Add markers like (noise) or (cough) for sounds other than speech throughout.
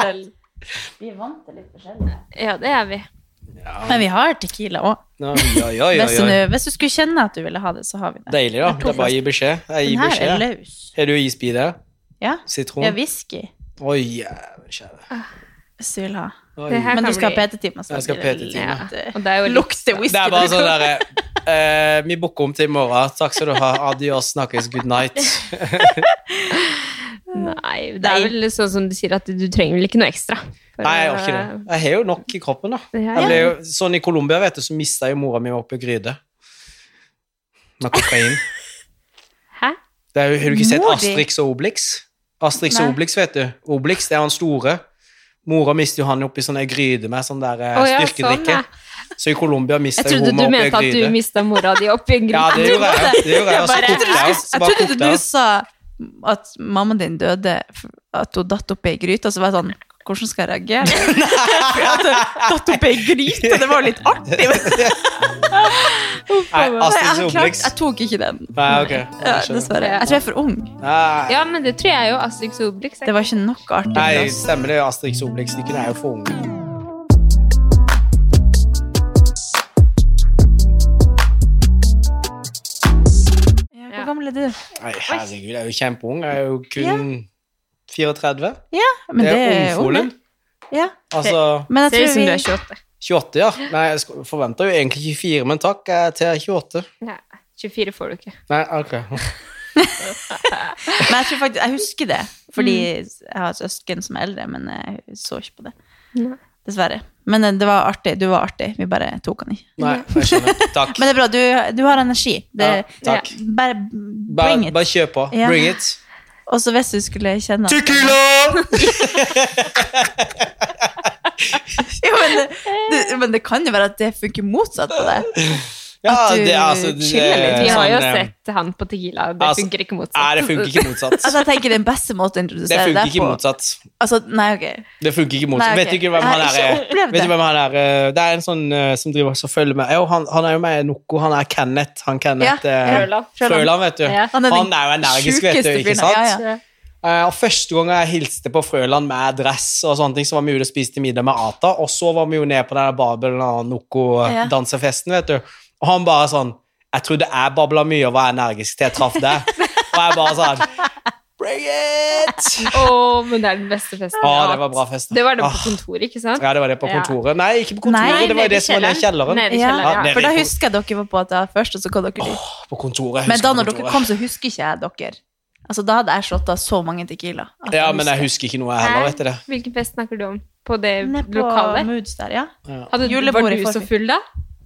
til Vi er vant til litt forskjellig. Ja, det er vi. Men vi har tequila òg. Ja, ja, Hvis, hvis du skulle kjenne at du ville ha det, så har vi det. Deilig, da. Det er er bare å gi beskjed. Jeg Den gir her er løs. Har du isbi der? Ja. Sitron? Ja, whisky, Oi, jævlig kjære. hvis du vil ha. Men du skal bli- ha PT-time. Jeg skal ha PT-time. eh, Og det er jo Lukter whisky. Det er bare sånn derre eh, Vi booker om til i morgen. Takk skal du ha. Adios, snakkes, good night. (laughs) Nei, det er vel sånn som du sier, at du trenger vel ikke noe ekstra. For Nei, jeg har ikke det. Jeg har jo nok i kroppen, da. Ja, Jeg ja. jo, sånn I Colombia vet du, så mista jo mora mi oppi gryte med kokain. (laughs) Hæ? Det er har du ikke sett Astrix og Obelix? Astrix Nei. og Obelix, vet du. Obelix, det er han store. Mora mister jo han oppi sånn ei gryte med sånn der oh, ja, styrkedrikke. sånn, ja. Så i Colombia Jeg mista jo trodde hun du meg oppi ei mente at du gryte. mista mora di oppi en Ja, det gjorde jeg. Det gjorde jeg, jeg, bare- jeg. Jeg trodde du sa at mammaen din døde, at hun datt oppi ei gryte, og så var jeg sånn Hvordan skal jeg reagere? (laughs) (laughs) For at hun datt oppi ei gryte, det var litt artig. (laughs) Nei, jeg, klart, jeg tok ikke den. Nei, okay. Ja, dessverre. Jeg tror jeg er for ung. Nei, Ja, men det tror jeg jo. Asterix og Obelix. Det var ikke noe artig. Nei, stemmer det. Asterix og Obelix-stykkene er jo for unge. Gammel er du? Nei, herregud, jeg er jo kjempeung. Jeg er jo kun 34. Ja, men det det er er ung. ungfolen. Ja. Altså Men jeg Ser ut tror som vi du er 28. 28, ja. Nei, jeg forventer jo egentlig 24, men takk, jeg er til 28. Nei, 24 får du ikke. Nei, ok. (laughs) Men jeg tror faktisk Jeg husker det, fordi jeg har et søsken som er eldre, men jeg så ikke på det. Nei. Dessverre. Men det var artig. Du var artig. Vi bare tok han ikke. Nei, jeg skjønner. Takk. (laughs) Men det er bra. Du, du har energi. Det, Ja, takk. Bare Bare, bring it. bare kjør på. Ja. Bring it. Og så hvis du skulle kjenne Tequila! (laughs) jo, men, det, det, men det kan jo være at det funker motsatt på deg. (laughs) Ja, At du det altså det, chiller litt. Vi har jo sånn, eh, sett han på Tequila, det altså, funker ikke motsatt. Nei, det funker ikke motsatt. (laughs) Altså, jeg tenker Den beste måten å Det introdusere deg ikke på motsatt. Altså, Nei, okay. Det funker ikke motsatt. Nei, okay. Vet du ikke hvem han er? eh, Vet det. du hvem han er? eh, Det er en sånn uh, som driver og følger med. Jo, han, han er jo med i Noko. Han er Kenneth. Han Kenneth Ja. Frøland. Frøland, vet du. Ja. Han er Han er jo energisk, vet du, ikke sant? Ja, ja. Uh, og Første gang jeg hilste på Frøland med dress, og sånne ting, så var vi ute og spiste middag med Ata. Og så var vi jo nede på den babelen Babel og Ja. Noco-dansefesten, vet du. Og han bare sånn Jeg trodde jeg babla mye og var energisk til jeg traff deg. og jeg bare sånn Bring it! Å, men det er den beste festen jeg har det var bra fest. Det var det på Ah. kontoret, ikke sant? Ja, det var det på kontoret. Nei, ikke på kontoret. Nei, det var det som var nede i kjelleren. Nede i kjelleren, Ja, ja. For da husker jeg dere var på at det først, og så kom dere dit. På kontoret. Men da når dere kom, så husker ikke jeg dere. Altså, Da hadde jeg shotta så mange Tequila. at Ja, men jeg husker ikke noe heller, vet du det. Hvilken fest snakker du om? På det Nede på lokale? Moods der, ja. Hadde, Julebord var du så full da?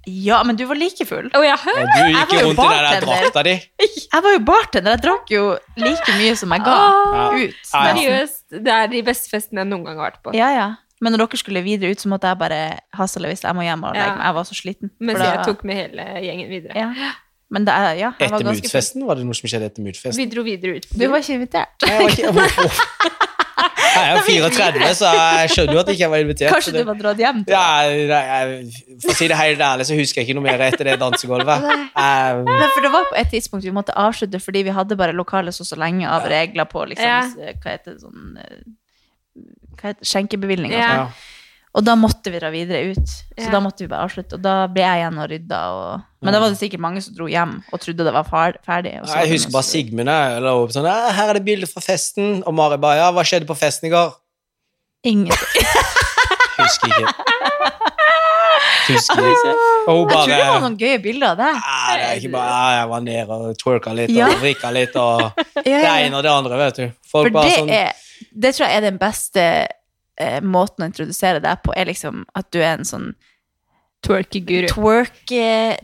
Ja, men du var like full. Oh, ja. Ja, Du gikk jo rundt i den der drakta di. (laughs) Jeg var jo bartender. Jeg drakk jo like mye som jeg ga ah, ut. Ja. Seriøst, det er de beste festene jeg noen gang har vært på. Ja, ja. Men når dere skulle videre ut, så måtte jeg bare hasle hvis jeg må hjem og legge meg. Jeg var så sliten. Mens For da- jeg tok med hele gjengen videre. ja. Men det er, ja, jeg var Etter full. Var det noe som skjedde etter Mood-festen? Vi dro videre ut Du var ikke invitert. Nei, jeg var ikke- (laughs) Jeg er 34, så jeg skjønner jo at jeg ikke var invitert. Kanskje du var dratt hjem? Ja, jeg, For å si det helt ærlig, så husker jeg ikke noe mer etter det dansegulvet. Um... Nei, for det var på et tidspunkt vi måtte avslutte fordi vi hadde bare lokalet så så lenge av regler på liksom, Ja. hva heter det sånn eh, hva heter det, skjenkebevilgning Ja, Ja. Ja. Og da måtte vi dra videre ut. Så Ja. da måtte vi bare avslutte. Og da ble jeg igjen og rydda. Og... Men da var det sikkert mange som dro hjem og trodde det var ferdig. Og så Jeg husker bare Sigmund la opp sånn 'Her er det bilde fra festen.' Og Mari bare 'Ja, hva skjedde på festen i går?' Ingenting. (laughs) Husker ikke. Husker ikke. Og hun Jeg tror det var noen gøye bilder av. «Ja, det er ikke bare, Jeg var nede og twerka litt Ja. og vrikka litt og (laughs) Ja, det ja, ja. ene og det andre, vet du. Folk For bare det, sånn er, det tror jeg er den beste eh, måten å introdusere deg på, er liksom at du er en sånn Twerkeguru. twerk,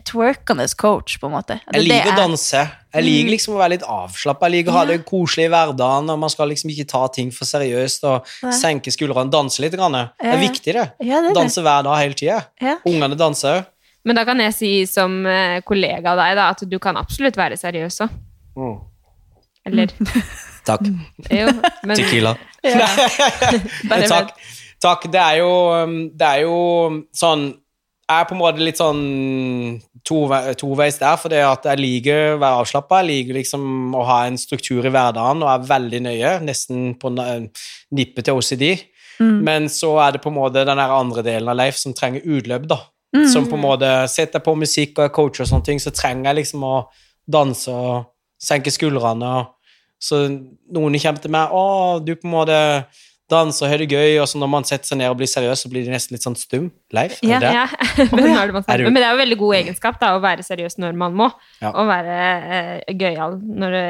twerkende coach, på en måte. Det Jeg liker å danse. Jeg liker liksom å være litt avslappa. Jeg liker å ha det koselig i hverdagen, og man skal liksom ikke ta ting for seriøst og Nei. senke skuldrene. Danse litt. Grann. Det er viktig, det. Ja, det er det. Danse hver dag hele tida. Ja. Ungene danser òg. Men da kan jeg si som eh, kollega av deg da, at du kan absolutt være seriøs òg. Mm. Eller (laughs) Takk. jo, men Tequila. (laughs) Bare takk. takk. Det er jo um, Det er jo sånn Jeg er på en måte litt sånn tove- toveis der, for det at jeg liker å være avslappa. Jeg liker liksom å ha en struktur i hverdagen og er veldig nøye, nesten på nippet til OCD. Mm. Men så er det på en måte den andre delen av Leif som trenger utløp, da. Mm. Som på en måte setter på musikk og er coach og sånne ting, så trenger jeg liksom å danse og senke skuldrene. Og så noen kommer til meg 'Å, du på en måte danser og har det gøy', og så når man setter seg ned og blir seriøs, så blir de nesten litt sånn stum. Leif, er Ja, det? Ja, (laughs) hvem er det Er du- Men det er jo veldig god egenskap da, å være seriøs når man må, Ja. og være eh, gøyal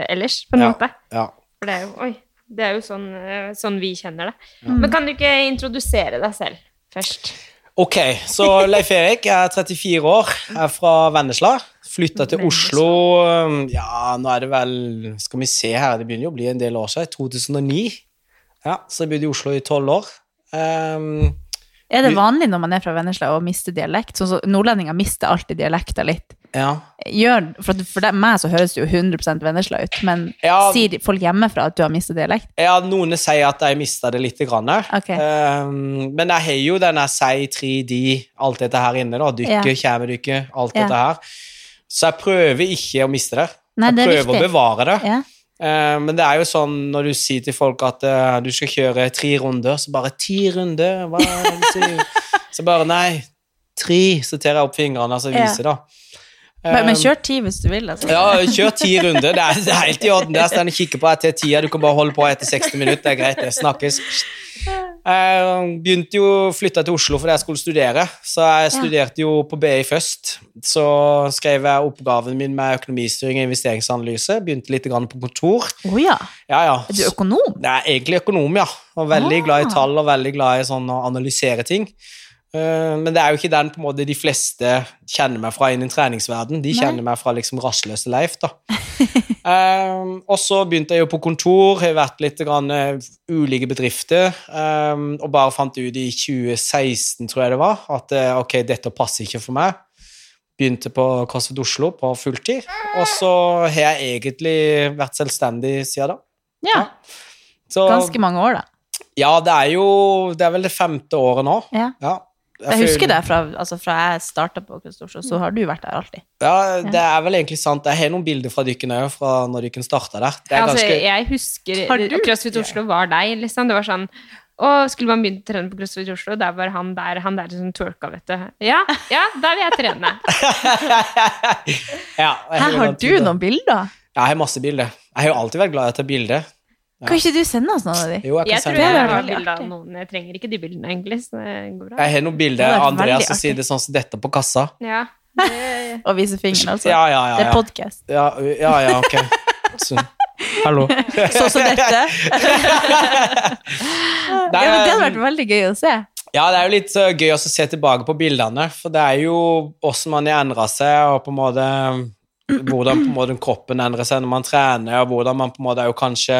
ellers, på en Ja. måte. Ja. For det er jo, oi, det er jo sånn, eh, sånn vi kjenner det. Men kan du ikke introdusere deg selv først? Ok, så Leif Erik er 34 år, er fra Vennesla. Flytta til Oslo um, Ja, nå er det vel Skal vi se her, det begynner jo å bli en del år siden. 2009. Ja, så jeg bodde i Oslo i tolv år. Um, Er det vanlig når man er fra Vennesla å miste dialekt? Sånn så Nordlendinger mister alltid dialekta litt. ja. Gjør, for for det, meg så høres det jo 100% Vennesla ut, men Ja. sier folk hjemmefra at du har mistet dialekt? ja, noen sier at jeg mista det litt. Grann. Okay. Um, men jeg har jo denne si, 3D, alt dette her inne. da, Dykke, Ja. kjemedykke, alt Ja. dette her. Så jeg prøver ikke å miste det. Nei, det prøver jeg prøver å bevare det. Ja. Uh, men det er jo sånn når du sier til folk at uh, du skal kjøre tre runder, så bare ti runder, hva er det du sier? (laughs) Så bare nei, tre, så tar jeg opp fingrene og så Ja. viser, da. Men, men Eh, kjør ti hvis du vil, altså. Ja, kjør ti runder. Det er, det er helt i orden. Der står han og kikker på etter tida. Du kan bare holde på etter 60 minutter. Det er greit, det. Snakkes. Jeg begynte jo å flytte til Oslo fordi jeg skulle studere, så jeg studerte jo på BI først. Så skrev jeg oppgaven min med økonomistyring og investeringsanalyse. Begynte litt grann på kontor. Oh, ja. Ja, ja. Er du økonom? Nei, er egentlig økonom, ja. Og veldig Ah. glad i tall og veldig glad i sånn å analysere ting. Eh, Men det er jo ikke den på en måte de fleste kjenner meg fra innen treningsverden. De Nei. kjenner meg fra liksom rastløse Leif, da. um, (laughs) og så begynte jeg jo på kontor, har vært litt grann, eh, ulike bedrifter, Um, og bare fant ut i 2016, tror jeg det var, at ok, dette passer ikke for meg. Begynte på CrossFit Oslo på fulltid, og så har jeg egentlig vært selvstendig siden da. Ja. Så, Ganske mange år, da. ja, det er jo Det er vel det femte året nå. Ja. Ja. Jeg husker det fra, altså fra jeg starta på Kristoffer, så har du vært der alltid. Ja, det er vel egentlig sant. Jeg har noen bilder fra dykken òg, fra når dykken starta der. Det er altså, ganske jeg husker Har? CrossFit Oslo var deg, liksom. Det var sånn å, skulle man begynt å trene på CrossFit Oslo, der var han der, han der som twerka, vet du. Ja, ja, der vil jeg trene. (laughs) ja, jeg Her har du noen bilder? Ja, jeg har masse bilder. Jeg har jo alltid vært glad i å ta bilder. Kan ikke du sende oss noen av de? Jo, jeg Jeg tror jeg, jeg har bilde av noen. Jeg trenger ikke de bildene, egentlig, så det går bra. Jeg har noen bilder av Andreas som sier det sånn som dette på kassa. Ja. Det, (laughs) Og vise fingeren, altså. Ja, ja, ja. Det er ja. podkast. Ja, ja, ja, ok. Så, hallo. (laughs) Sånn som dette. (laughs) Ja, det hadde vært veldig gøy å se. Ja, det er jo litt så gøy å se tilbake på bildene, for det er jo hvordan man har endra seg, og på en måte hvordan på en måte kroppen endrer seg når man trener, og hvordan man på en måte er jo kanskje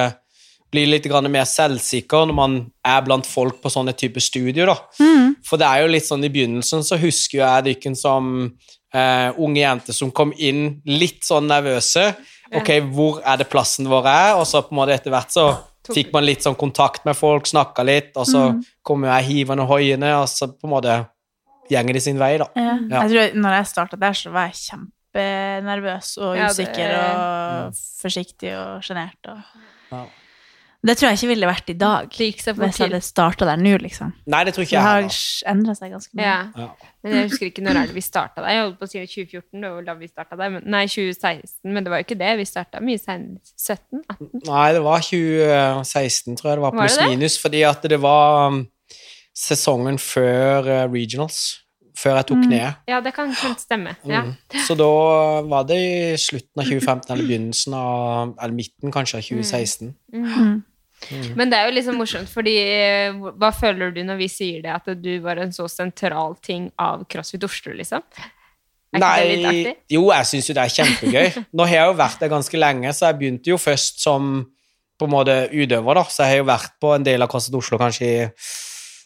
blir litt grann mer selvsikker når man er blant folk på sånne type studier. da. Mm. For det er jo litt sånn i begynnelsen så husker jeg dykken som eh, unge jenter som kom inn litt sånn nervøse. Ok, hvor er det plassen vår er? Og så på en måte etter hvert så fikk man litt sånn kontakt med folk, snakka litt, og så Mm. kommer jeg hivende og hoiende, og så på en måte gjenger de sin vei, da. Ja. Ja. Jeg tror når jeg starta der, så var jeg kjempenervøs og Ja, det- usikker og forsiktig og sjenert. Og... Ja. Det tror jeg ikke ville vært i dag, det gikk seg hvis jeg hadde starta der nå, liksom. Nei, det tror ikke Det jeg har heller. endra seg ganske mye. Ja. Ja. Men jeg husker ikke når er det vi starta der. Jeg holdt på å si 2014, det var da vi starta der. Men, nei, 2016, men det var jo ikke det. Vi starta mye senere. 17? 18? Nei, det var 2016, tror jeg det var, Var det pluss det? minus, fordi at det var um, sesongen før uh, regionals. Før jeg tok Mm. ned. Ja, det kan stemme. Ja. Mm. Så da var det i slutten av 2015 eller begynnelsen av Eller midten, kanskje, av 2016. Mm. Men det er jo liksom morsomt, fordi eh, hva føler du når vi sier det, at du var en så sentral ting av CrossFit Oslo, liksom? Er ikke det litt artig? jo, jeg syns jo det er kjempegøy. Nå har jeg jo vært der ganske lenge, så jeg begynte jo først som på en måte utøver, da. Så jeg har jo vært på en del av CrossFit Oslo kanskje i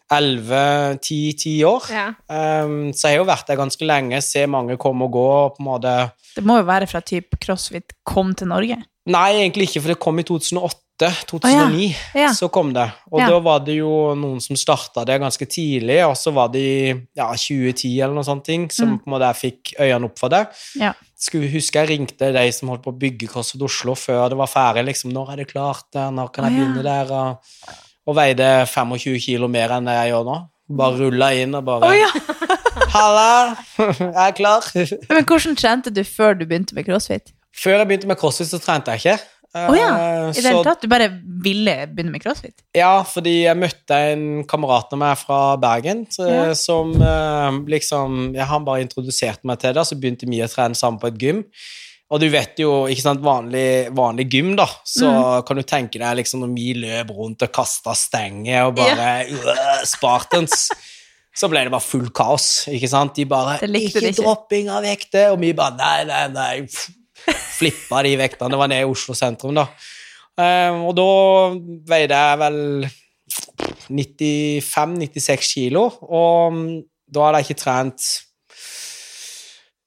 11-10 år. Ja. Um, så jeg har jo vært der ganske lenge, ser mange komme og gå. og på en måte... Det må jo være fra type CrossFit kom til Norge. Nei, egentlig ikke, for det kom i 2008-2009. Ja. Så kom det. Og Ja. da var det jo noen som starta det ganske tidlig, og så var det i ja, 2010 eller noe sånt, som Mm. på en måte jeg fikk øynene opp for det. Ja. Skulle huske jeg ringte de som holdt på å bygge CrossFit Oslo før det var ferdig. liksom, 'Når er det klart? der? Når kan jeg ja. begynne der?' Og, og veide 25 kilo mer enn det jeg gjør nå. Bare rulla inn og bare oh, ja. (laughs) Halla, jeg er klar. Men hvordan trente du før du begynte med crossfit? Før jeg begynte med crossfit, så trente jeg ikke. Å ja. Eh, I det hele tatt? Du bare ville begynne med crossfit? Ja, fordi jeg møtte en kamerat av meg fra Bergen Ja. som eh, liksom ja, Han bare introduserte meg til det, så begynte vi å trene sammen på et gym. Og du vet jo, ikke sant, vanlig, vanlig gym, da, så Mm. kan du tenke deg liksom når vi løp rundt og kasta stenger og bare (laughs) øh, Spartans. Så ble det bare full kaos, ikke sant? De bare 'Ikke ikke. dropping av vekter', og vi bare 'Nei, nei, nei'. Flippa de vektene. Det var nede i Oslo sentrum, da. Eh, og da veide jeg vel 95-96 kilo, og mm, da hadde jeg ikke trent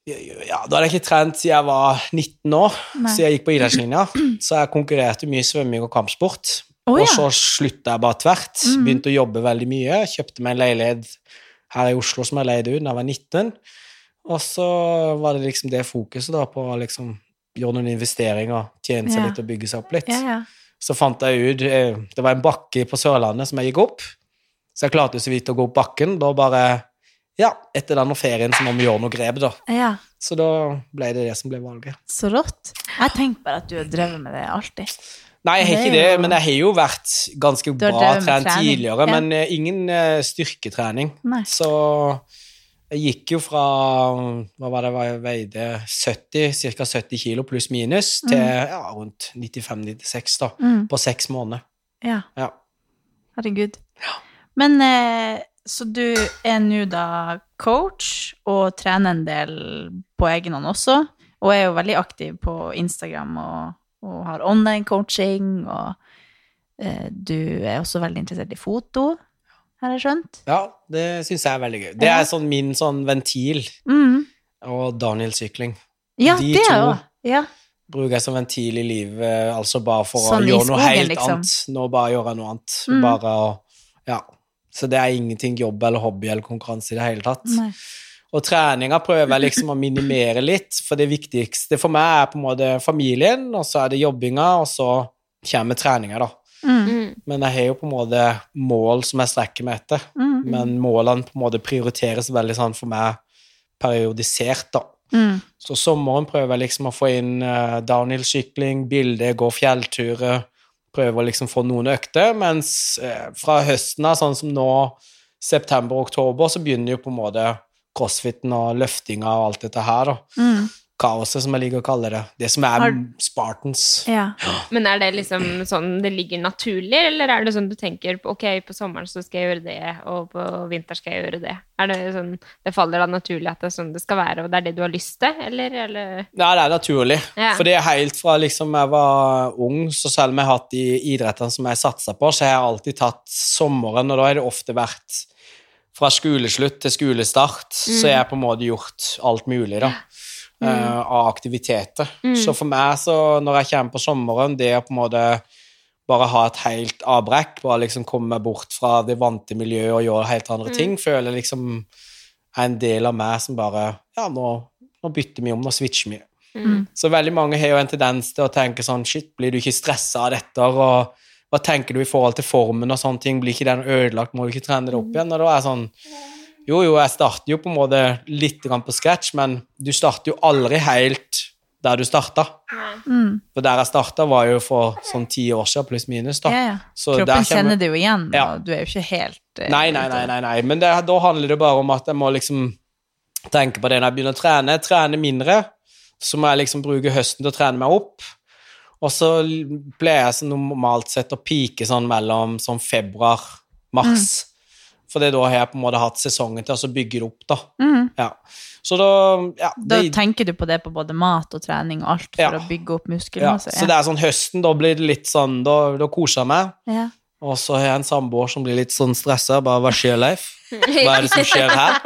ja, Da hadde jeg ikke trent siden jeg var 19 år, Nei. så jeg gikk på idrettslinja. Så jeg konkurrerte mye i svømming og kampsport. Å Og så slutta jeg bare tvert. Mhm. Begynte å jobbe veldig mye. Kjøpte meg en leilighet her i Oslo som jeg leide ut da jeg var 19. Og så var det liksom det fokuset da på liksom gjøre noen investeringer, tjene seg litt og bygge seg opp litt. Så fant jeg ut eh, Det var en bakke på Sørlandet som jeg gikk opp. Så jeg klarte så vidt å gå opp bakken. Da bare Ja, etter den ferien så må vi gjøre noe grep, da. ja. Så da ble det det som ble valget. Så rått. Jeg tenker bare at du har drevet med det alltid. Nei, jeg har ikke det, men jeg har jo vært ganske bra trent tidligere, ja. men eh, ingen eh, styrketrening. Nei. Så jeg gikk jo fra Hva var det jeg veide? 70, ca. 70 kilo pluss minus, til ja, rundt 95-96 da, Mm. på seks måneder. Ja. Ja. Herregud. Men eh, så du er nå da coach og trener en del på egen hånd også, og er jo veldig aktiv på Instagram og, og har online coaching, og eh, du er også veldig interessert i foto, har jeg skjønt? Ja, det syns jeg er veldig gøy. Det er sånn min sånn ventil. Mm. Og Daniel sykling. Ja, De det to. Ja. Bruker jeg som ventil i livet, altså bare for Sånn å gjøre noe helt liksom. annet. Nå bare gjør jeg noe annet. Mm. Bare å Ja. Så det er ingenting jobb eller hobby eller konkurranse i det hele tatt. Nei. Og treninga prøver jeg liksom å minimere litt, for det viktigste for meg er på en måte familien, og så er det jobbinga, og så kommer treninga, da. Mm. Mm. Men jeg har jo på en måte mål som jeg strekker meg etter. Mm. Men målene på en måte prioriteres veldig sånn for meg periodisert, da. Mm. Så sommeren prøver jeg liksom å få inn uh, downhill-sykling, bilde, gå fjellturer, prøve å liksom få noen økter, mens uh, fra høsten av, sånn som nå, september-oktober, så begynner jo på en måte crossfiten og løftinga og alt dette her, da. Mm. Kaoset, som jeg liker å kalle det. Det som er Har- Spartans. Ja. Men er det liksom sånn det ligger naturlig, eller er det sånn du tenker ok, på sommeren så skal jeg gjøre det, og på vinter skal jeg gjøre det? Er det sånn det faller da naturlig at det er sånn det skal være, og det er det du har lyst til, eller? eller? Nei, det er naturlig. Ja. For det er helt fra liksom jeg var ung, så selv om jeg har hatt de idrettene som jeg satsa på, så har jeg alltid tatt sommeren, og da har det ofte vært fra skoleslutt til skolestart, så har jeg på en måte gjort alt mulig, da. Eh, av aktiviteter. Så for meg, så når jeg kommer på sommeren, det å på en måte bare ha et helt avbrekk, bare liksom komme meg bort fra det vante miljøet og gjøre helt andre ting, føler liksom er en del av meg som bare Ja, nå, nå bytter vi om, nå switcher vi. Mm. Så veldig mange har jo en tendens til å tenke sånn Shit, blir du ikke stressa av dette? Og hva tenker du i forhold til formen og sånne ting? Blir ikke den ødelagt? Må du ikke trene det opp igjen? Og da er jeg sånn Jo, jo, jeg starter jo på en måte litt på scratch, men du starter jo aldri helt der du starta. Mm. For der jeg starta, var jo for sånn ti år siden, pluss minus, da. ja, ja. Så der Kroppen kommer- kjenner det jo igjen, Ja. og du er jo ikke helt eh, Nei, nei, nei, nei, nei. men det, da handler det bare om at jeg må liksom tenke på det når jeg begynner å trene. Trene mindre, så må jeg liksom bruke høsten til å trene meg opp. Og så pleier jeg sånn normalt sett å pike sånn mellom sånn februar-mars. For da har jeg på en måte hatt sesongen til å så bygge det opp, da. Mm. Ja. Så da ja, Da det, tenker du på det på både mat og trening og alt for Ja. å bygge opp ja, muskelmasse? Så det er sånn høsten, da blir det litt sånn Da, da koser jeg meg. Og så har jeg en samboer som blir litt sånn stressa. Bare hva skjer, Leif? (laughs) Hva er det som skjer her?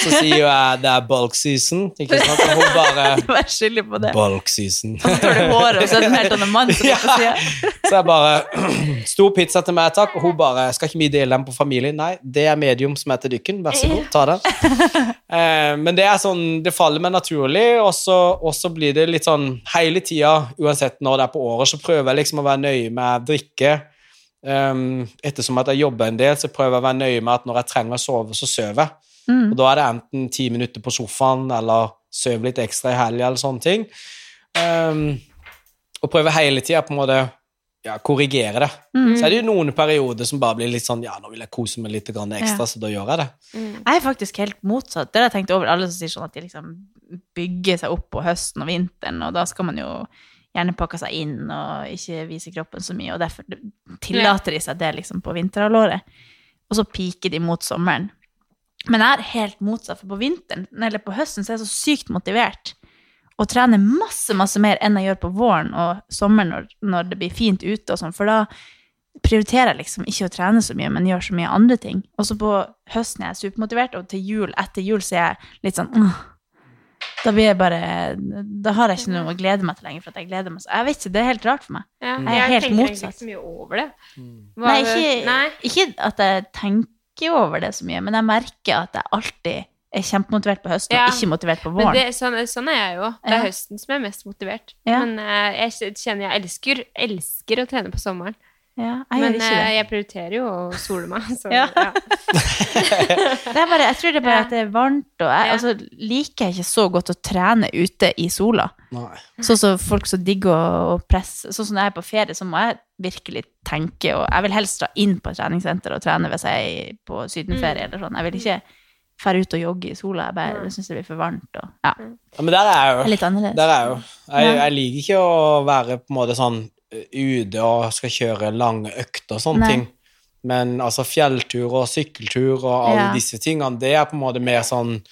Så sier jo jeg det er bulk season. Ikke sant? Og hun bare (laughs) Vær skyldig på det. Bulk season. Og så tar du håret, og så er det en helt annen mann som er på sida. Så jeg bare (clears throat) Stor pizza til meg, takk. Og hun bare Skal ikke vi dele den på familien? Nei, det er medium som er til dykken. Vær så god, ta den. (laughs) Eh, men det er sånn Det faller meg naturlig, og så blir det litt sånn hele tida, uansett når det er på året, så prøver jeg liksom å være nøye med drikke. Um, ettersom at jeg jobber en del, så prøver jeg å være nøye med at når jeg trenger å sove, så sover jeg. Mm. Og da er det enten ti minutter på sofaen, eller sove litt ekstra i helga, eller sånne ting. Um, og prøver hele tida på en måte ja, korrigere det. Mm. Så er det jo noen perioder som bare blir litt sånn Ja, nå vil jeg kose meg litt grann ekstra, Ja. så da gjør jeg det. Mm. Jeg er faktisk helt motsatt. Det har jeg tenkt over alle som sier sånn at de liksom bygger seg opp på høsten og vinteren, og da skal man jo gjerne pakker seg inn og ikke viser kroppen så mye, og derfor tillater de seg det liksom på vinterhalvåret. Og så piker de mot sommeren. Men jeg er helt motsatt, for på vinteren, eller på høsten, så er jeg så sykt motivert og trener masse, masse mer enn jeg gjør på våren og sommeren når, når det blir fint ute og sånn, for da prioriterer jeg liksom ikke å trene så mye, men gjør så mye andre ting. Og så på høsten er jeg supermotivert, og til jul, etter jul, så er jeg litt sånn «Åh». Da blir jeg bare Da har jeg ikke noe å glede meg til lenger, for at jeg gleder meg så Jeg vet ikke, det er helt rart for meg. Ja, Jeg er helt tenker egentlig motsatt. ikke så mye over det. Mm. Nei ikke, Nei. ikke at jeg tenker over det så mye, men jeg merker at jeg alltid er kjempemotivert på høsten Ja. og ikke motivert på Men våren. det, sånn, sånn er jeg jo. Det er Ja. høsten som er mest motivert. Ja. Men eh, jeg kjenner jeg elsker, elsker å trene på sommeren. Ja, jeg Men ikke eh, det. jeg prioriterer jo å sole meg. Så, Ja. ja. (laughs) det er bare, jeg tror det er bare Ja. at det er varmt, og jeg Ja. altså, liker jeg ikke så godt å trene ute i sola. Sånn som folk som digger å, presse Sånn som når jeg er på ferie, så må jeg virkelig tenke, og jeg vil helst dra inn på et treningssenter og trene hvis jeg er på sydenferie eller sånn. Jeg vil ikke fære ut og jogge i sola, jeg bare Mm. syns det blir for varmt og Ja. Ja, men der er jeg Det er litt annerledes. Der er jeg jo. Jeg, jeg liker ikke å være på en måte sånn ute og skal kjøre lange økter og sånne Nei. ting. Men altså fjelltur og sykkeltur og alle Ja. disse tingene, det er på en måte mer sånn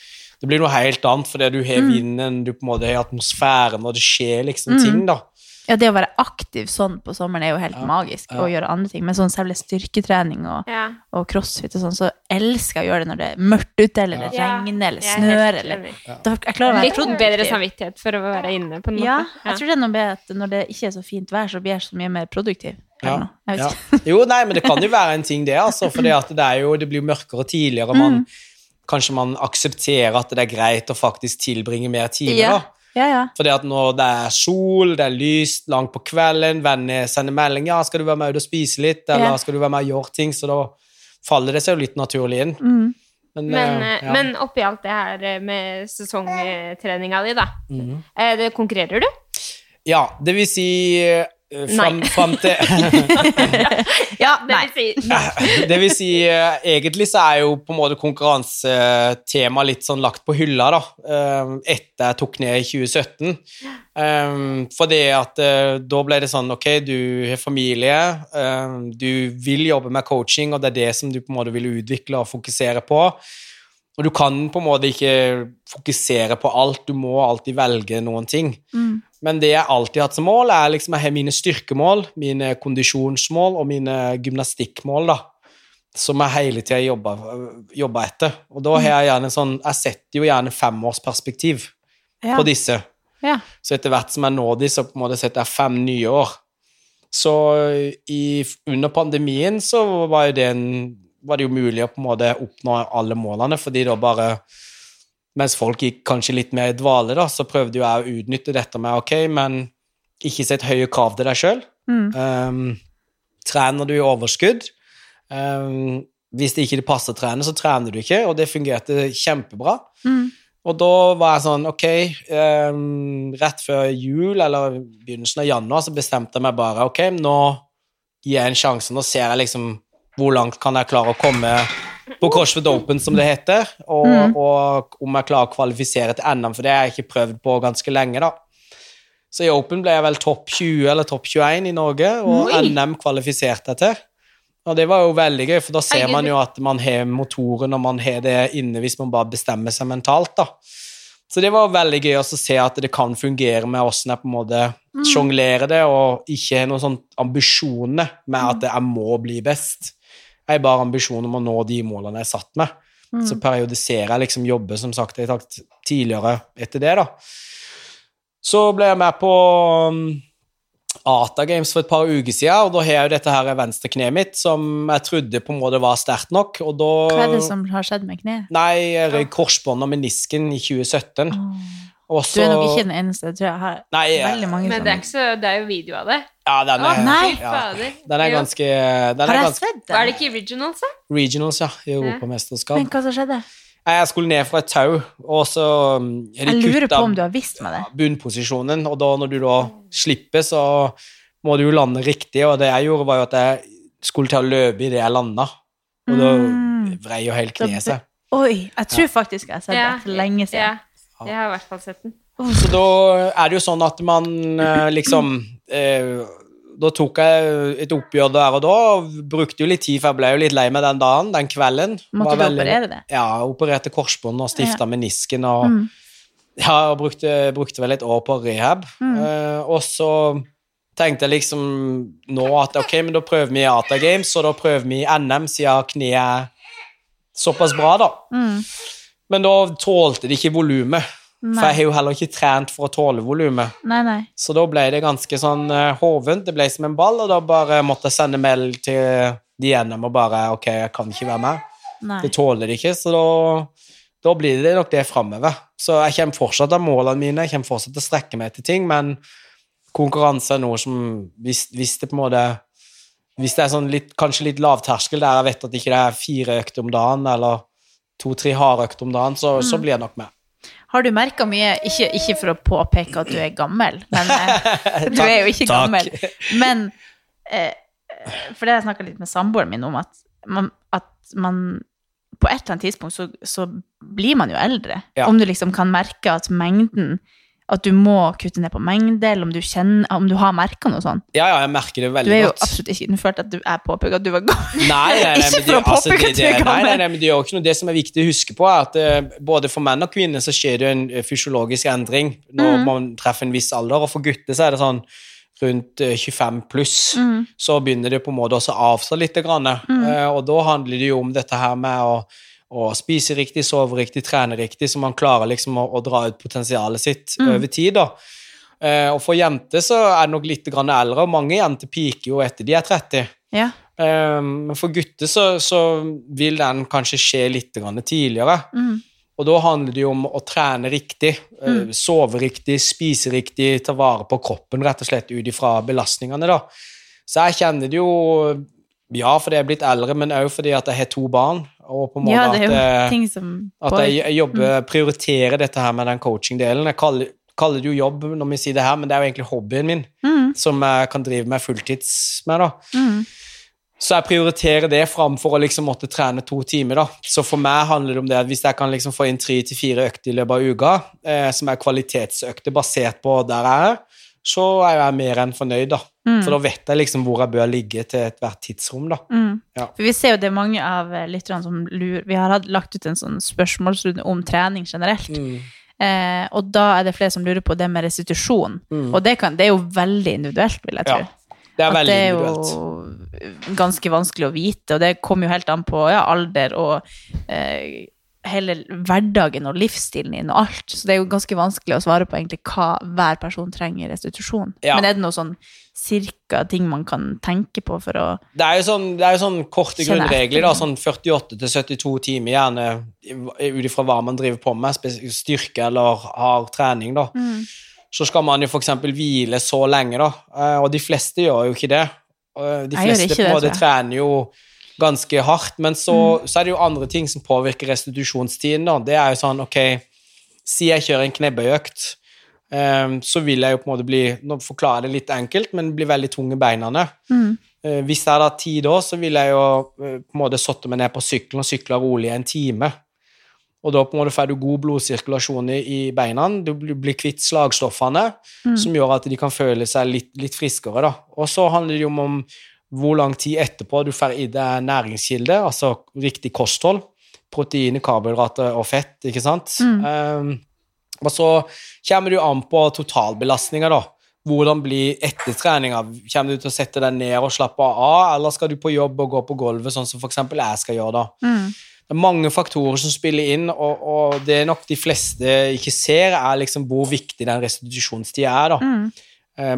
Det blir noe helt annet fordi du har Mm. vinden, du på en måte har atmosfæren, og det skjer liksom Mm. ting, da. Ja, det å være aktiv sånn på sommeren er jo helt Ja. magisk, Ja. og gjøre andre ting. Men sånn selve styrketrening og, Ja. og crossfit og sånn, så elsker jeg å gjøre det når det er mørkt ute, eller det Ja. regner, eller er snør, eller da, Jeg klarer å være Litt bedre samvittighet for å være inne, på en måte. Ja, jeg tror det er noe med at når det ikke er så fint vær, så blir jeg så mye mer produktiv. Ja, ja. Jo, nei, men det kan jo være en ting, det, altså. For det, at det, er jo, det blir jo mørkere tidligere. Man, Mm. Kanskje man aksepterer at det er greit å faktisk tilbringe mer timer, Ja. Ja, ja. Fordi at når det er sol, det er lyst, langt på kvelden, venner sender melding ja, 'Skal du være med ut og spise litt?' eller Ja. 'Skal du være med og gjøre ting?' Så da faller det seg jo litt naturlig inn. Mm. Men, Men, eh, eh, ja. men oppi alt det her eh, med sesongtreninga di, da. Eh, det Konkurrerer du? ja, det vil si fram, Nei. fram til (laughs) ja, Det vil si (laughs) Det vil si, eh, egentlig så er jo på en måte konkurransetema litt sånn lagt på hylla, da, eh, etter jeg tok ned i 2017. For det at eh, da ble det sånn, ok, du har familie, eh, du vil jobbe med coaching, og det er det som du på en måte vil utvikle og fokusere på. Og du kan på en måte ikke fokusere på alt, du må alltid velge noen ting. Mm. Men det jeg alltid har hatt som mål, er liksom jeg har mine styrkemål, mine kondisjonsmål og mine gymnastikkmål, da. Som jeg hele tida jobber, jobber etter. Og da har jeg gjerne sånn Jeg setter jo gjerne femårsperspektiv Ja. på disse. Ja. Så etter hvert som jeg når de, så på en måte setter jeg fem nye år. Så i, under pandemien så var jo det en var det jo mulig å på en måte oppnå alle målene, fordi da bare Mens folk gikk kanskje litt mer i dvale, da, så prøvde jo jeg å utnytte dette med ok, men ikke sett høye krav til deg sjøl. Mm. Um, trener du i overskudd um, Hvis det ikke passer å trene, så trener du ikke, og det fungerte kjempebra. Mm. Og da var jeg sånn, ok, um, rett før jul, eller begynnelsen av januar, så bestemte jeg meg bare, ok, nå gir jeg en sjanse, nå ser jeg liksom hvor langt kan jeg klare å komme på CrossFit Open, som det heter, og, Mm. og om jeg klarer å kvalifisere til NM, for det har jeg ikke prøvd på ganske lenge, da. Så i Open ble jeg vel topp 20 eller topp 21 i Norge, og Oi. NM kvalifiserte jeg til. Og det var jo veldig gøy, for da ser man jo at man har motoren, og man har det inne hvis man bare bestemmer seg mentalt, da. Så det var veldig gøy å se at det kan fungere med åssen jeg på en måte sjonglerer det, og ikke har noen sånn ambisjoner med at jeg må bli best. Jeg har bare ambisjon om å nå de målene jeg har satt med. Mm. Så periodiserer jeg liksom jobber, som sagt, jeg har sagt tidligere etter det, da. Så ble jeg med på um, Ata Games for et par uker siden, og da har jeg jo dette her venstre kneet mitt, som jeg trodde på en måte var sterkt nok, og da Hva er det som har skjedd med kneet? Nei, jeg røyk korsbånd og menisken i 2017. Åh. Og Du er nok ikke den eneste. Jeg tror jeg har Nei, veldig mange Men det er, ikke så, det er jo video av det. Ja, den er, Å, ja, den er ganske den Har jeg ganske sett Er det ikke regionals, da? regionals, ja, i Europamesterskap. Men hva som skjedde? Jeg skulle ned fra et tau, og så um, Jeg lurer på om du har visst meg det. bunnposisjonen, og da når du da slipper, så må du jo lande riktig, og det jeg gjorde var jo at jeg skulle til å løpe i det jeg landa, og da Mm. vrei jo hele Da kneet seg. Oi, jeg tror faktisk jeg har sett det for lenge siden. Ja, jeg har i hvert fall sett den. Så da er det jo sånn at man eh, liksom eh, Da tok jeg et oppgjør der og da, og brukte jo litt tid, for jeg ble jo litt lei meg den dagen, den kvelden. Måtte du veldig- operere det? Ja, opererte korsbånd og stifta Ja. menisken og Mm. Ja, og brukte, brukte vel et år på rehab. Mm. Eh, og så tenkte jeg liksom nå at ok, men da prøver vi i Ata Games, og da prøver vi i NM, siden kneet er såpass bra, da. Mm. Men da tålte det ikke volumet, for jeg har jo heller ikke trent for å tåle volumet. Så da ble det ganske sånn uh, hovent, det ble som en ball, og da bare måtte jeg sende mail til de gjennom og bare ok, jeg kan ikke være med. nei. Det tåler det ikke, så da, da blir det nok det framover. Så jeg kommer fortsatt av målene mine, jeg kommer fortsatt til å strekke meg etter ting, men konkurranse er noe som Hvis, hvis det på en måte Hvis det er sånn litt, kanskje litt lavterskel der jeg vet at ikke det er fire økter om dagen, eller to-tre harde økter om dagen, så, så blir jeg nok med. Har du merka mye, ikke, ikke for å påpeke at du er gammel, men eh, (laughs) du er jo ikke Takk. gammel, men eh, For det har jeg snakka litt med samboeren min om, at man, at man på et eller annet tidspunkt så, så blir man jo eldre. Ja. Om du liksom kan merke at mengden At du må kutte ned på mengde, eller om du kjenner Om du har merka noe sånt. Ja, ja, jeg merker det Du veldig er jo godt. absolutt ikke Nå følte jeg at du er påpekt at du var gammel. Nei, nei, nei, Ikke for å at du er nei, nei, men det ikke noe Det som er viktig å huske på, er at uh, både for menn og kvinner så skjer det en eh, fysiologisk endring når Mm. man treffer en viss alder, og for gutter så er det sånn rundt eh, 25 pluss, Mm. så begynner det på en måte også å avta litt. Grann, Uh, og da handler det jo om dette her med å, å spiser riktig, sover riktig, trener riktig, så man klarer liksom å, å dra ut potensialet sitt Mm. over tid. da. Eh, og for jenter så er det nok litt grann eldre, og mange jenter piker jo etter de er 30. Ja. Eh, Men for gutter så, så vil den kanskje skje litt grann tidligere. Mm. Og da handler det jo om å trene riktig, eh, sove riktig, spise riktig, ta vare på kroppen rett og slett ut ifra belastningene. da. Så jeg kjenner det jo Ja, fordi jeg er blitt eldre, men òg fordi at jeg har to barn. Og på en måte ja, det er jo at, eh, ting som at jeg, jeg jobber, prioriterer dette her med den coaching-delen. Jeg kaller, kaller det jo jobb når vi sier det her, men det er jo egentlig hobbyen min, mm, som jeg kan drive med fulltids med. da. mm. Så jeg prioriterer det framfor å liksom måtte trene to timer. da. Så for meg handler det om det at hvis jeg kan liksom få inn tre til fire økter i løpet av uka, eh, som er kvalitetsøkter basert på der jeg er, så er jeg mer enn fornøyd, da. Mm. For da vet jeg liksom hvor jeg bør ligge til ethvert tidsrom, da. Mm. Ja. For vi ser jo det er mange av eh, lytterne som lurer Vi har lagt ut en sånn spørsmålsrunde om trening generelt. Mm. Eh, og da er det flere som lurer på det med restitusjon. Mm. Og det, kan, det er jo veldig individuelt, vil jeg tro. Ja, Det er veldig det er jo ganske vanskelig å vite, og det kommer jo helt an på ja, alder og eh, hele hverdagen og livsstilen din og alt. Så det er jo ganske vanskelig å svare på egentlig hva hver person trenger i restitusjon. Ja. Men er det noe sånn cirka ting man kan tenke på for å Det er jo sånn, det er jo sånn korte grunnregler, da, sånn 48 til 72 timer, gjerne ut ifra hva man driver på med, styrke eller har trening, da. Så skal man jo f.eks. hvile så lenge, da. Eh, Og de fleste gjør jo ikke det. Eh, De fleste ikke på en det, måte trener jo ganske hardt, men så, Mm. så er det jo andre ting som påvirker restitusjonstiden, da. Det er jo sånn, ok, si jeg kjører en knebbeøkt, um, så vil jeg jo på en måte bli Nå forklarer jeg det litt enkelt, men bli veldig tung i beina. mm, Uh, Hvis jeg hadde hatt tid da, så ville jeg jo uh, på en måte satt meg ned på sykkelen og sykla rolig en time. Og da på en måte får du god blodsirkulasjon i, i beina, du blir blir kvitt slagstoffene, som gjør at de kan føle seg litt, litt friskere. da. Og så handler det jo om, om hvor lang tid etterpå du får i deg næringskilde, altså riktig kosthold. Proteiner, karbohydrater og fett, ikke sant? Um, og så kommer du an på totalbelastninga, da. Hvordan blir etter treninga? Kommer du til å sette deg ned og slappe av, eller skal du på jobb og gå på gulvet, sånn som f.eks. jeg skal gjøre da? mm, Det er mange faktorer som spiller inn, og, og det nok de fleste ikke ser, er liksom hvor viktig den restitusjonstida er, da. mm,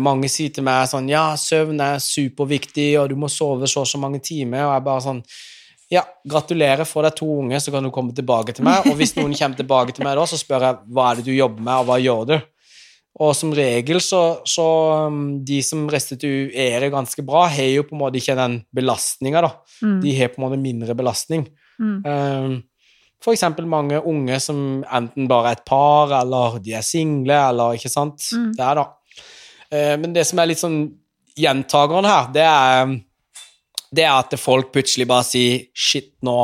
mange sier til meg sånn Ja, søvn er superviktig, og du må sove så og så mange timer, og jeg bare sånn Ja, gratulerer, få deg to unge, så kan du komme tilbake til meg. Og hvis noen kommer tilbake til meg da, så spør jeg hva er det du jobber med, og hva gjør du? Og som regel så, så um, de som restituerer ganske bra, har jo på en måte ikke den belastninga, da. Mm. De har på en måte mindre belastning. Mm. Um, for eksempel mange unge som enten bare er et par, eller de er single, eller ikke sant. Mm. Det er da. Eh, Men det som er litt sånn gjentageren her, det er, det er at folk plutselig bare sier shit, nå,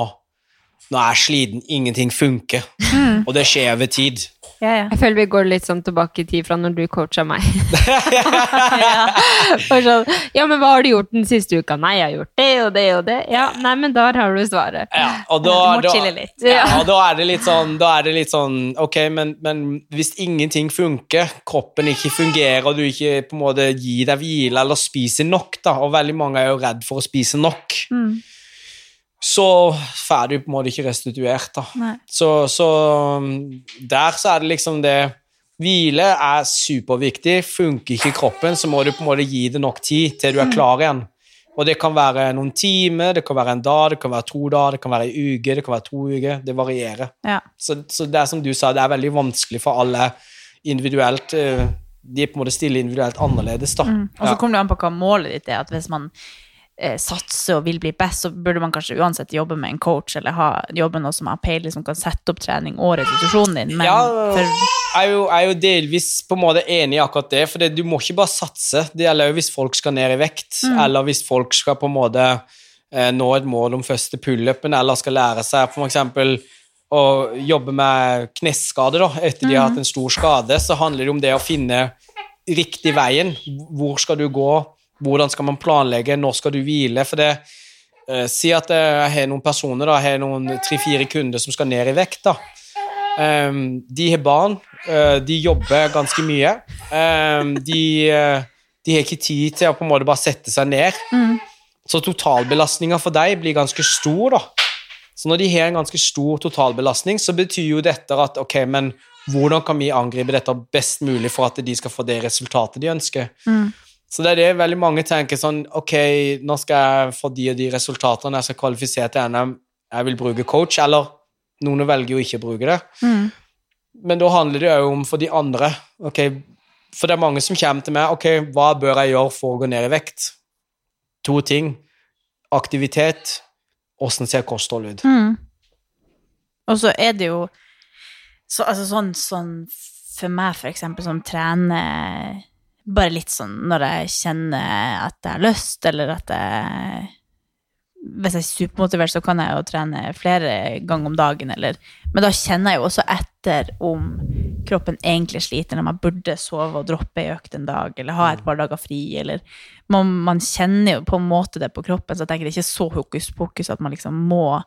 nå er jeg sliten, ingenting funker. Mm. Og det skjer over tid. Ja, ja. Jeg føler vi går litt sånn tilbake i tid fra når du coacha meg. (laughs) ja. Sånn, ja, men hva har du gjort den siste uka? Nei, jeg har gjort det og det og det. Ja, nei, men der har du svaret. Ja, og da, Du må chille litt. Ja, og da er det litt sånn, da er det litt sånn Ok, men, men hvis ingenting funker, kroppen ikke fungerer, og du ikke på en måte gir deg hvile eller spiser nok, da, og veldig mange er jo redd for å spise nok, Mm. Så får du på en måte ikke restituert, da. Så, så um, der så er det liksom det Hvile er superviktig. Funker ikke kroppen, så må du på en måte gi det nok tid til du er klar igjen. Og det kan være noen timer, det kan være en dag, det kan være to dager, det kan være en uke, det kan være to uker. Det varierer. Ja. Så, så det er som du sa, det er veldig vanskelig for alle individuelt. eh, De på en måte stiller individuelt annerledes, da. Mm. Og så kommer det an på hva målet ditt er. At hvis man satser og vil bli best, så burde man kanskje uansett jobbe med en coach, eller ha, jobbe med noe som har peiling, som kan sette opp trening og restitusjonen din. Men Ja, for, jeg er, jo, jeg er jo delvis på en måte enig i akkurat det, for det, du må ikke bare satse. Det gjelder jo hvis folk skal ned i vekt, eller hvis folk skal på en måte eh, nå et mål om første pullupen, eller skal lære seg for eksempel å jobbe med kneskade da, etter de har hatt en stor skade, så handler det om det å finne riktig veien. Hvor skal du gå? Hvordan skal man planlegge? Når skal du hvile? For det eh, Si at jeg har noen personer, da, jeg har noen tre-fire kunder som skal ned i vekt. da. Um, de har barn, uh, de jobber ganske mye. Um, de, uh, de har ikke tid til å på en måte bare sette seg ned. Mm. Så totalbelastninga for deg blir ganske stor, da. Så når de har en ganske stor totalbelastning, så betyr jo dette at ok, men hvordan kan vi angripe dette best mulig for at de skal få det resultatet de ønsker? Mm. Så det er det veldig mange tenker sånn Ok, nå skal jeg få de og de resultatene, jeg skal kvalifisere til NM, jeg vil bruke coach, eller noen velger jo ikke å bruke det. mm. Men da handler det jo om for de andre. ok, For det er mange som kommer til meg ok, hva bør jeg gjøre for å gå ned i vekt? To ting. Aktivitet. Åssen ser kosthold ut? Mm. Og så er det jo så, altså sånn, sånn for meg, for eksempel, som trener bare litt sånn når jeg kjenner at jeg har lyst, eller at jeg Hvis jeg er supermotivert, så kan jeg jo trene flere ganger om dagen, eller Men da kjenner jeg jo også etter om kroppen egentlig sliter, om jeg burde sove og droppe ei økt en dag, eller ha et par dager fri, eller man, man kjenner jo på en måte det på kroppen, så jeg tenker det er ikke så hokus pokus at man liksom må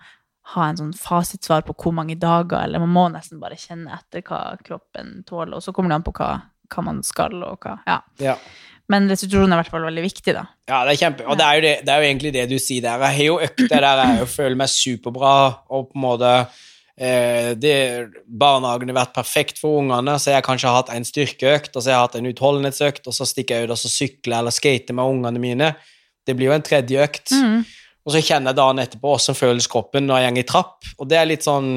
ha en sånn fasitsvar på hvor mange dager, eller man må nesten bare kjenne etter hva kroppen tåler, og så kommer det an på hva, hva man skal, og hva Ja. Ja. Men restitusjon er i hvert fall veldig viktig, da. Ja, det er kjempe, og det er, jo det, det er jo egentlig det du sier der. Jeg har jo økt det der jeg føler meg superbra, og på en måte eh, det, Barnehagen har vært perfekt for ungene, så jeg har kanskje hatt en styrkeøkt, og så har jeg hatt en utholdenhetsøkt, og så stikker jeg ut og så sykler eller skater med ungene mine. Det blir jo en tredje økt. Mm. Og så kjenner jeg dagen etterpå hvordan føles kroppen når jeg går i trapp. Og det er litt sånn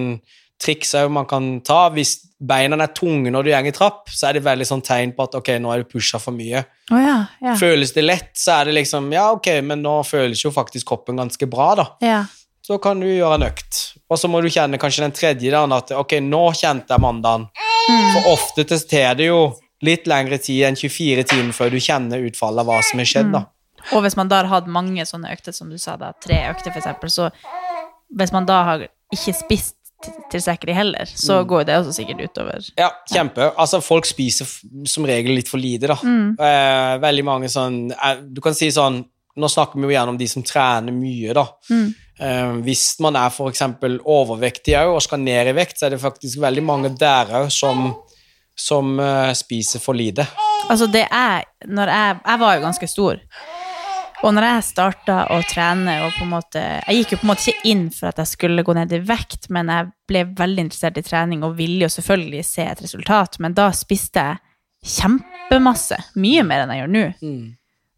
triks man kan ta. Hvis beina er tunge når du går i trapp, så er det veldig sånn tegn på at ok, nå er du pusha for mye. Oh, ja, ja. Føles det lett, så er det liksom ja, ok, men nå føles jo faktisk kroppen ganske bra, da. ja. Så kan du gjøre en økt. Og så må du kjenne kanskje den tredje dagen at ok, nå kjente jeg mandagen. For ofte til tar det jo litt lengre tid enn 24 timer før du kjenner utfallet av hva som har skjedd, da. Og hvis man da har hatt mange sånne økter, som du sa, da, tre økter eksempel, så hvis man da har ikke spist tilstrekkelig heller, så går det også sikkert utover. Ja, kjempe. Altså, folk spiser som regel litt for lite, da. Eh, veldig mange sånn eh, Du kan si sånn Nå snakker vi jo gjerne om de som trener mye, da. Eh, hvis man er eksempel overvektig òg og skal ned i vekt, så er det faktisk veldig mange der òg som, som uh, spiser for lite. Altså det er, når jeg, jeg var jo ganske stor, og når jeg starta å trene og på en måte, Jeg gikk jo på en måte ikke inn for at jeg skulle gå ned i vekt, men jeg ble veldig interessert i trening og ville jo selvfølgelig se et resultat, men da spiste jeg kjempemasse. Mye mer enn jeg gjør nå.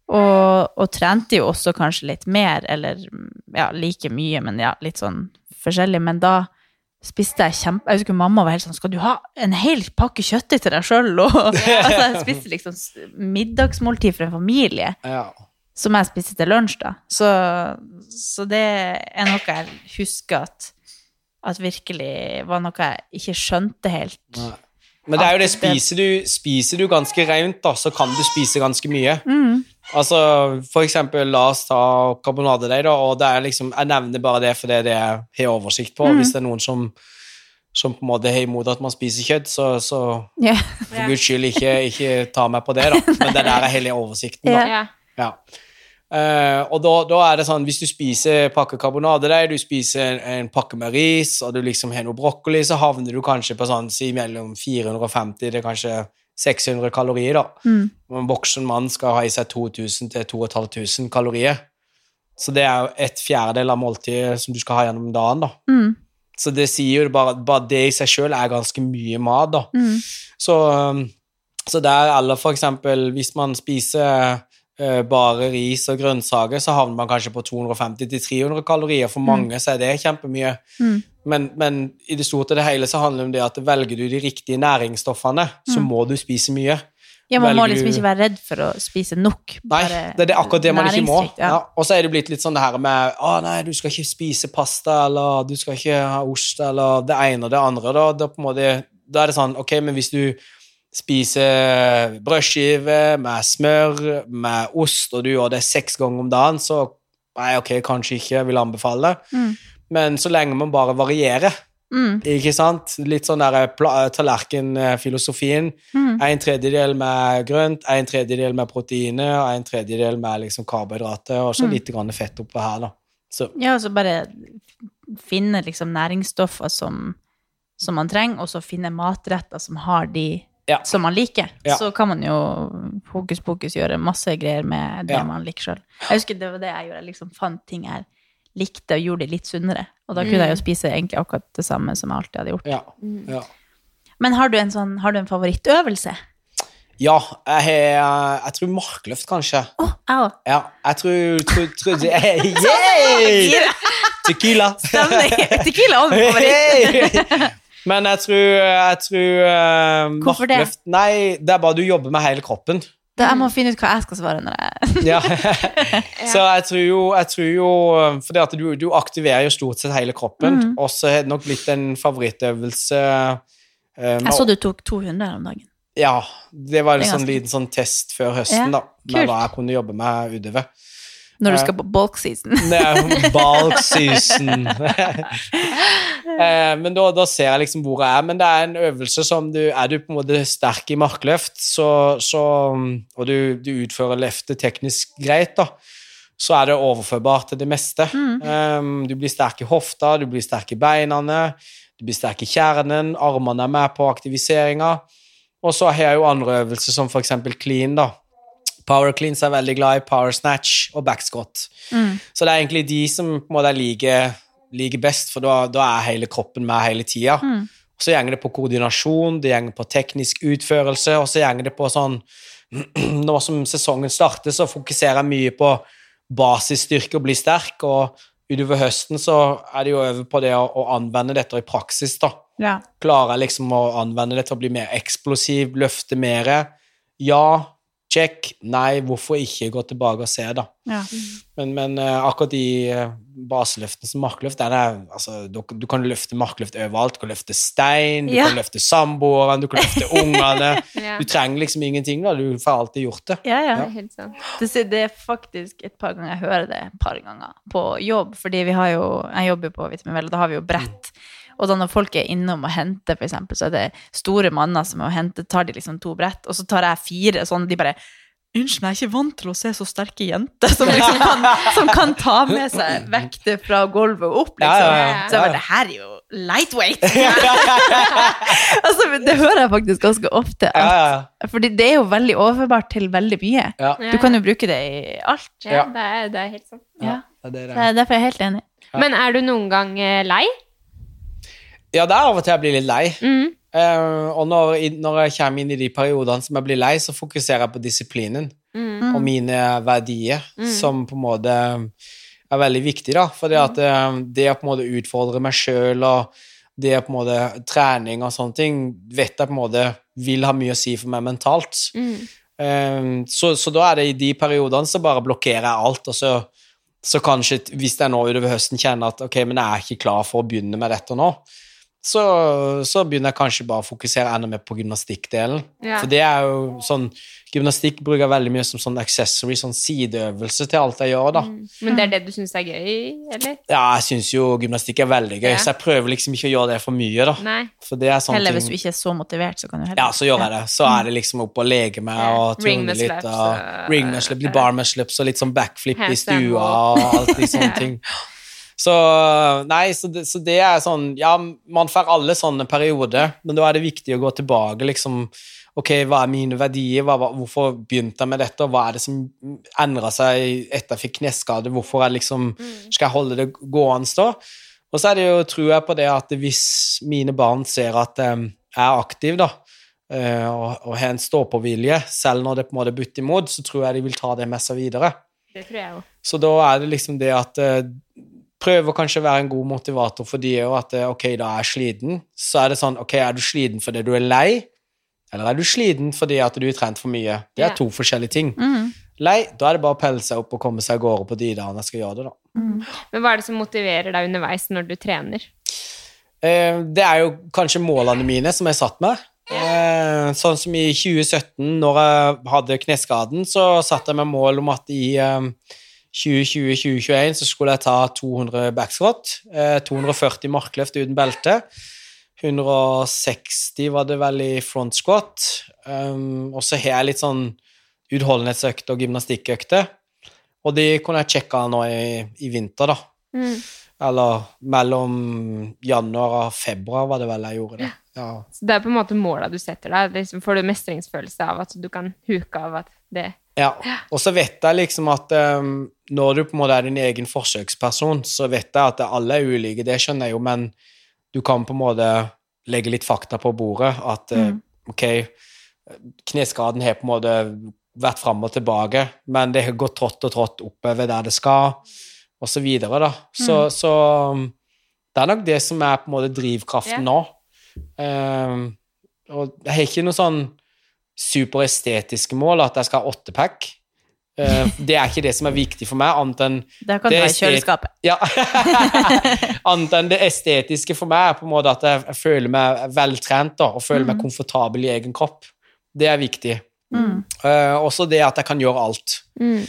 Og, og trente jo også kanskje litt mer, eller ja, like mye, men ja, litt sånn forskjellig. Men da spiste jeg kjempe... Jeg husker mamma var helt sånn Skal du ha en hel pakke kjøttdeig til deg sjøl? (laughs) altså, jeg spiste liksom middagsmåltid for en familie, Ja. Som jeg spiste til lunsj, da. Så, så det er noe jeg husker at, at virkelig var noe jeg ikke skjønte helt. Nei. Men det er jo det, spiser du, spiser du ganske rent, da, så kan du spise ganske mye. Mm. Altså, for eksempel, la oss ta karbonadedeig, da, og det er liksom, jeg nevner bare det fordi det jeg har oversikt på. Mm. Hvis det er noen som, som på en måte har imot at man spiser kjøtt, så, så yeah. for guds skyld ikke, ikke ta meg på det, da. Men det der er hele oversikten, da. Yeah. Ja. Eh, og da, da er det sånn, hvis du spiser pakke karbonadedeig, du spiser en, en pakke med ris, og du liksom har noe brokkoli, så havner du kanskje på sånn, si mellom 450 til kanskje 600 kalorier, da. Mm. En voksen mann skal ha i seg 2000 til 2500 kalorier. Så det er jo et fjerdedel av måltidet som du skal ha gjennom dagen, da. Mm. Så det sier jo bare, bare det i seg sjøl er ganske mye mat, da. Mm. Så, um, så der, eller for eksempel hvis man spiser bare ris og grønnsaker, så havner man kanskje på 250-300 kalorier. For mange så er det kjempemye. Mm. Men, men i det store og det hele så handler det om det at velger du de riktige næringsstoffene, så Mm. må du spise mye. Ja, man må liksom du- ikke være redd for å spise nok. Nei, det er det, akkurat det man ikke må. Ja. Ja. Og så er det blitt litt sånn det her med Å, nei, du skal ikke spise pasta, eller du skal ikke ha ost, eller det ene og det andre. Da, da, måte, da er det sånn Ok, men hvis du spiser brødskive med smør, med ost, og du gjør det seks ganger om dagen, så Nei, ok, kanskje ikke, vil anbefale det. Mm. Men så lenge man bare varierer, Mm. ikke sant? Litt sånn der pla- tallerkenfilosofien. Mm. En tredjedel med grønt, en tredjedel med proteiner, og en tredjedel med liksom karbohydrater, og så Mm. litt grann fett oppå her, da. Så, Ja, og så bare finne liksom næringsstoffer som, som man trenger, og så finne matretter som har de Ja. som man liker. Ja. Så kan man jo hokus pokus gjøre masse greier med det Ja. man liker sjøl. Jeg husker det var det jeg gjorde. Jeg liksom fant ting jeg likte, og gjorde det litt sunnere. Og da kunne jeg jo spise egentlig akkurat det samme som jeg alltid hadde gjort. ja. Mm. ja. Men har du en sånn, har du en favorittøvelse? Ja, jeg har Jeg tror markløft, kanskje. Jeg òg. Ja, jeg tror, tror, tror (laughs) Yay! Tequila. Stemning. Tequila er også min favoritt. Hey! Men jeg tror, jeg tror uh, Hvorfor det? Nei, det er bare du jobber med hele kroppen. Da jeg må finne ut hva jeg skal svare når jeg (laughs) (laughs) Ja. Så jeg tror jo, jeg tror jo For du, du aktiverer jo stort sett hele kroppen, mm. og så har det nok blitt en favorittøvelse eh, Jeg så du tok 200 her om dagen. Ja, det var en er sånn liten sånn test før høsten, Ja, da, med hva jeg kunne jobbe med utover. Når du skal på bulk season. (laughs) Er bulk season. (laughs) Eh, men da, da ser jeg liksom hvor jeg er. Men det er en øvelse som du Er du på en måte sterk i markløft, så, så, og du, du utfører løftet teknisk greit, da, så er det overførbart til det meste. Um, du blir sterk i hofta, du blir sterk i beina, du blir sterk i kjernen, armene er med på aktiviseringa. Og så har jeg jo andre øvelser, som for eksempel clean, da. Power cleans er veldig glad i, power snatch og backscot. Mm. Så det er egentlig de som på en liker, like best, for da, da er hele kroppen med hele tida. Mm. Så gjenger det på koordinasjon, det gjenger på teknisk utførelse, og så gjenger det på sånn (clears throat) Nå som sesongen starter, så fokuserer jeg mye på basisstyrke og bli sterk, og utover høsten så er det jo over på det å, å anvende dette i praksis, da. Ja. Klarer jeg liksom å anvende det til å bli mer eksplosiv, løfte mer? Ja, check. Nei, hvorfor ikke gå tilbake og se, da? ja. Men, men eh, akkurat de uh, baseløftene som markløft er, altså, du, du kan løfte markløft overalt. Du kan løfte stein, du Ja. kan løfte samboeren, du kan løfte (laughs) ungene. Ja. Du trenger liksom ingenting, da. Du får alltid gjort det. Ja, ja. Det helt sant. Det, ser- det er faktisk et par ganger jeg hører det et par ganger på jobb, fordi vi har jo, jeg jobber jo på Vitamin Vel, og da har vi jo brett. Og da når folk er innom og henter, eksempel, så er det store manner som er og henter, tar de liksom to brett, og så tar jeg fire, sånn, de bare, Unnskyld jeg er ikke vant til å se så sterke jenter som liksom kan, som kan ta med seg vekter fra gulvet og opp, liksom. Ja, ja, ja. Så jeg bare, det her er jo lightweight! (laughs) altså, det hører jeg faktisk ganske ofte, at, ja, ja. fordi det er jo veldig overførbart til veldig mye. ja. Du kan jo bruke det i alt. Ja, det er, det er helt sant. Ja. Ja, det er Så det. Derfor er jeg helt enig. Ja. Men er du noen gang eh, lei? Ja, det er av og til jeg blir litt lei. Mm. Uh, og når, når jeg kommer inn i de periodene som jeg blir lei, så fokuserer jeg på disiplinen. Mm. og mine verdier, Mm. som på en måte er veldig viktig, da. For det at eh, det å på en måte utfordre meg sjøl og det å på en måte trening og sånne ting, vet jeg på en måte vil ha mye å si for meg mentalt. Mm. Um, så, så da er det i de periodene så bare blokkerer jeg alt, og så, så kanskje, hvis jeg nå utover høsten kjenner at ok, men jeg er ikke klar for å begynne med dette nå, så, så begynner jeg kanskje bare å fokusere enda mer på gymnastikkdelen. Ja. For det er jo sånn Gymnastikk bruker jeg veldig mye som sånn accessory, sånn sideøvelse til alt jeg gjør, da. Mm. Men det er det du syns er gøy, eller? Ja, jeg syns jo gymnastikk er veldig gøy, Ja. så jeg prøver liksom ikke å gjøre det for mye, da. Nei. For det er sånne Heller hvis du ikke er så motivert, så kan du heller Ja, så gjør jeg det. Så er det liksom opp og leke meg Ja. og turne litt. Og og- ringmuscle, litt barmuscle ups og litt sånn backflip i stua og alt de sånne (laughs) ting. Så nei, så det, så det er sånn Ja, man får alle sånne perioder, men da er det viktig å gå tilbake, liksom Ok, hva er mine verdier? Hva, hvorfor begynte jeg med dette? Og hva er det som endra seg etter jeg fikk kneskade? Hvorfor jeg liksom, skal jeg holde det gående da? Og så er det jo, tror jeg på det at hvis mine barn ser at eh, jeg er aktiv, da, eh, og, og har en stå-på-vilje, selv når det på en måte butter imot, så tror jeg de vil ta det med seg videre. Det tror jeg også. Så da er det liksom det at eh, å kanskje være en god motivator for de òg, at eh, ok, da er jeg sliten. Så er det sånn, ok, er du sliten fordi du er lei, eller er du sliten fordi at du har trent for mye? Det er to forskjellige ting. Mm. Lei, da er det bare å pelle seg opp og komme seg av gårde på de dagene jeg skal gjøre det, da. Mm. Men hva er det som motiverer deg underveis når du trener? Eh, det er jo kanskje målene mine som jeg satt med. Eh, sånn som i 2017, når jeg hadde kneskaden, så satte jeg meg mål om at i eh, 2020-2021 så skulle jeg ta 200 backsquat, eh, 240 markløft uten belte, 160 var det vel i front squat, um, og så har jeg litt sånn utholdenhetsøkter og gymnastikkøkter, og de kunne jeg sjekka nå i, i vinter, da. Mm. Eller mellom januar og februar var det vel jeg gjorde det. Ja. Så det er på en måte måla du setter deg. Liksom får du mestringsfølelse av at du kan huke av at det ja. Og så vet jeg liksom at um, når du på en måte er din egen forsøksperson, så vet jeg at alle er ulike, det skjønner jeg jo, men du kan på en måte legge litt fakta på bordet. At mm. ok, kneskaden har på en måte vært fram og tilbake, men det har gått trått og trått oppover der det skal, og så videre, da. Så, så um, det er nok det som er på en måte drivkraften yeah. nå. Um, og jeg har ikke noe sånn superestetiske mål, at jeg skal ha åttepack. Uh, det er ikke det som er viktig for meg, annet enn Det kan Det du ha kjøleskapet. ja. (laughs) Annet enn det estetiske for meg er på en måte at jeg, føler meg veltrent da, og føler meg komfortabel i egen kropp. Det er viktig. Mm. Uh, også det at jeg kan gjøre alt. mm.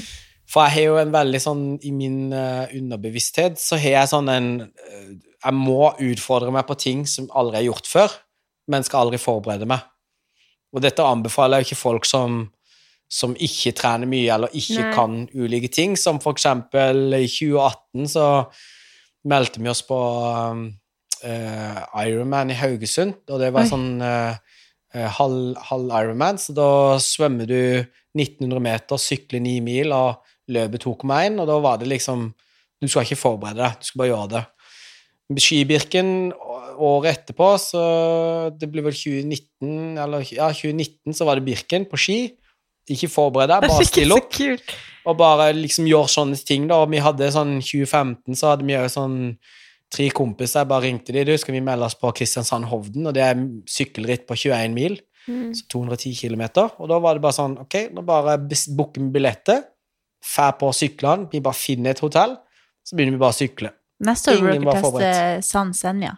For jeg har jo en veldig sånn I min uh, underbevissthet så har jeg sånn en eh, Jeg må utfordre meg på ting som aldri er gjort før, men skal aldri forberede meg. Og dette anbefaler jeg ikke folk som som ikke trener mye eller ikke Nei. kan ulike ting, som for eksempel i 2018 så meldte vi oss på uh, Ironman i Haugesund, og det var Oi. sånn eh, halv, halv Ironman, så da svømmer du 1900 meter, sykler 9 mil og løper 2,1, og da var det liksom Du skal ikke forberede deg, du skal bare gjøre det. Skibirken året etterpå, så det blir vel 2019, eller ja, 2019 så var det Birken på ski. Ikke forbered deg, bare still opp. Og bare liksom gjøre sånne ting, da. Og vi hadde sånn 2015, så hadde vi òg sånn tre kompiser. Jeg bare ringte de, du, skal vi melde oss på Kristiansand Hovden? Og det er sykkelritt på 21 mil, Mm. så 210 km. Og da var det bare sånn, ok, nå bare booker vi billetter, drar på syklene, vi bare finner et hotell, så begynner vi bare å sykle. Neste år var dere teste San Senja.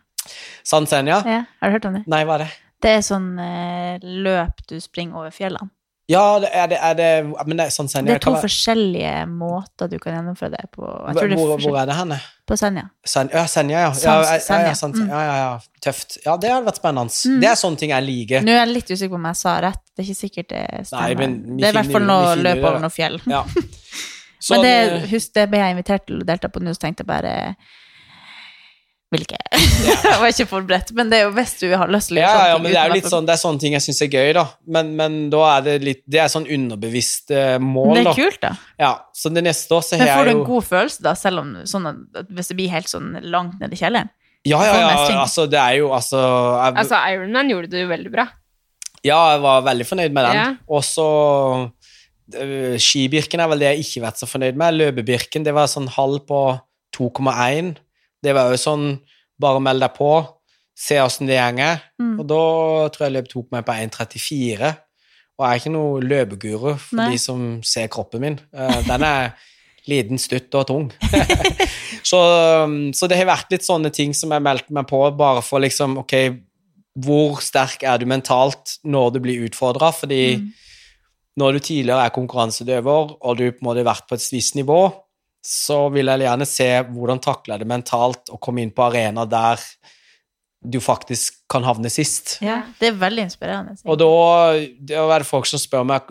San Senja? Ja, har du hørt om det? Nei, hva er det? Det er sånn eh, løp du springer over fjellene. Ja, det er det, er det Men det er San Senja Det er to forskjellige måter du kan gjennomføre det på. Hvor, det er hvor, er det henne? På Senja. Sen, ja, Senja, ja. Ja, ja, ja, Senja. ja, Mm. ja, ja, ja. Tøft. Ja, det hadde vært spennende. Mm. Det er sånne ting jeg liker. Nå er jeg litt usikker på om jeg sa rett. Det er ikke sikkert det stemmer. Nei, men det er i hvert fall noe løp over noen noe fjell. Ja. (laughs) Men det, Sånn, husk, det ble jeg invitert til å delta på nå, så tenkte jeg bare Vil ikke. (laughs) jeg var ikke forberedt. Men det er jo hvis du har lyst til å gjøre ja, men det er jo litt sånn, det er sånne ting jeg syns er gøy, da. Men, men da er det litt Det er sånn underbevisst eh, mål, Det da. er kult, da. Ja, så det neste år så Men får du en jo god følelse, da, selv om sånn at, at hvis det blir helt sånn langt ned i kjelleren? Ja, ja, ja, altså, det er jo altså jeg, Altså, Ironman gjorde det jo veldig bra. Ja, jeg var veldig fornøyd med den. Ja. Og så øh, Skibirken er vel det jeg ikke har vært så fornøyd med. Løpebirken, det var sånn halv på 2,1. Det var jo sånn bare meld deg på, se åssen det gjenger. Mm. Og da tror jeg løpet tok meg på 1,34. Og jeg er ikke noe løpeguru for Nei. de som ser kroppen min. Eh, Den er liten, stutt og tung. (laughs) (laughs) så, så det har vært litt sånne ting som jeg meldte meg på, bare for liksom Ok, hvor sterk er du mentalt når du blir utfordra? Fordi Mm. når du tidligere er konkurransedøver, og du på en måte har vært på et visst nivå, så vil jeg gjerne se hvordan takler jeg det mentalt å komme inn på arena der du faktisk kan havne sist. Ja, det er veldig inspirerende. Og da, da er det folk som spør meg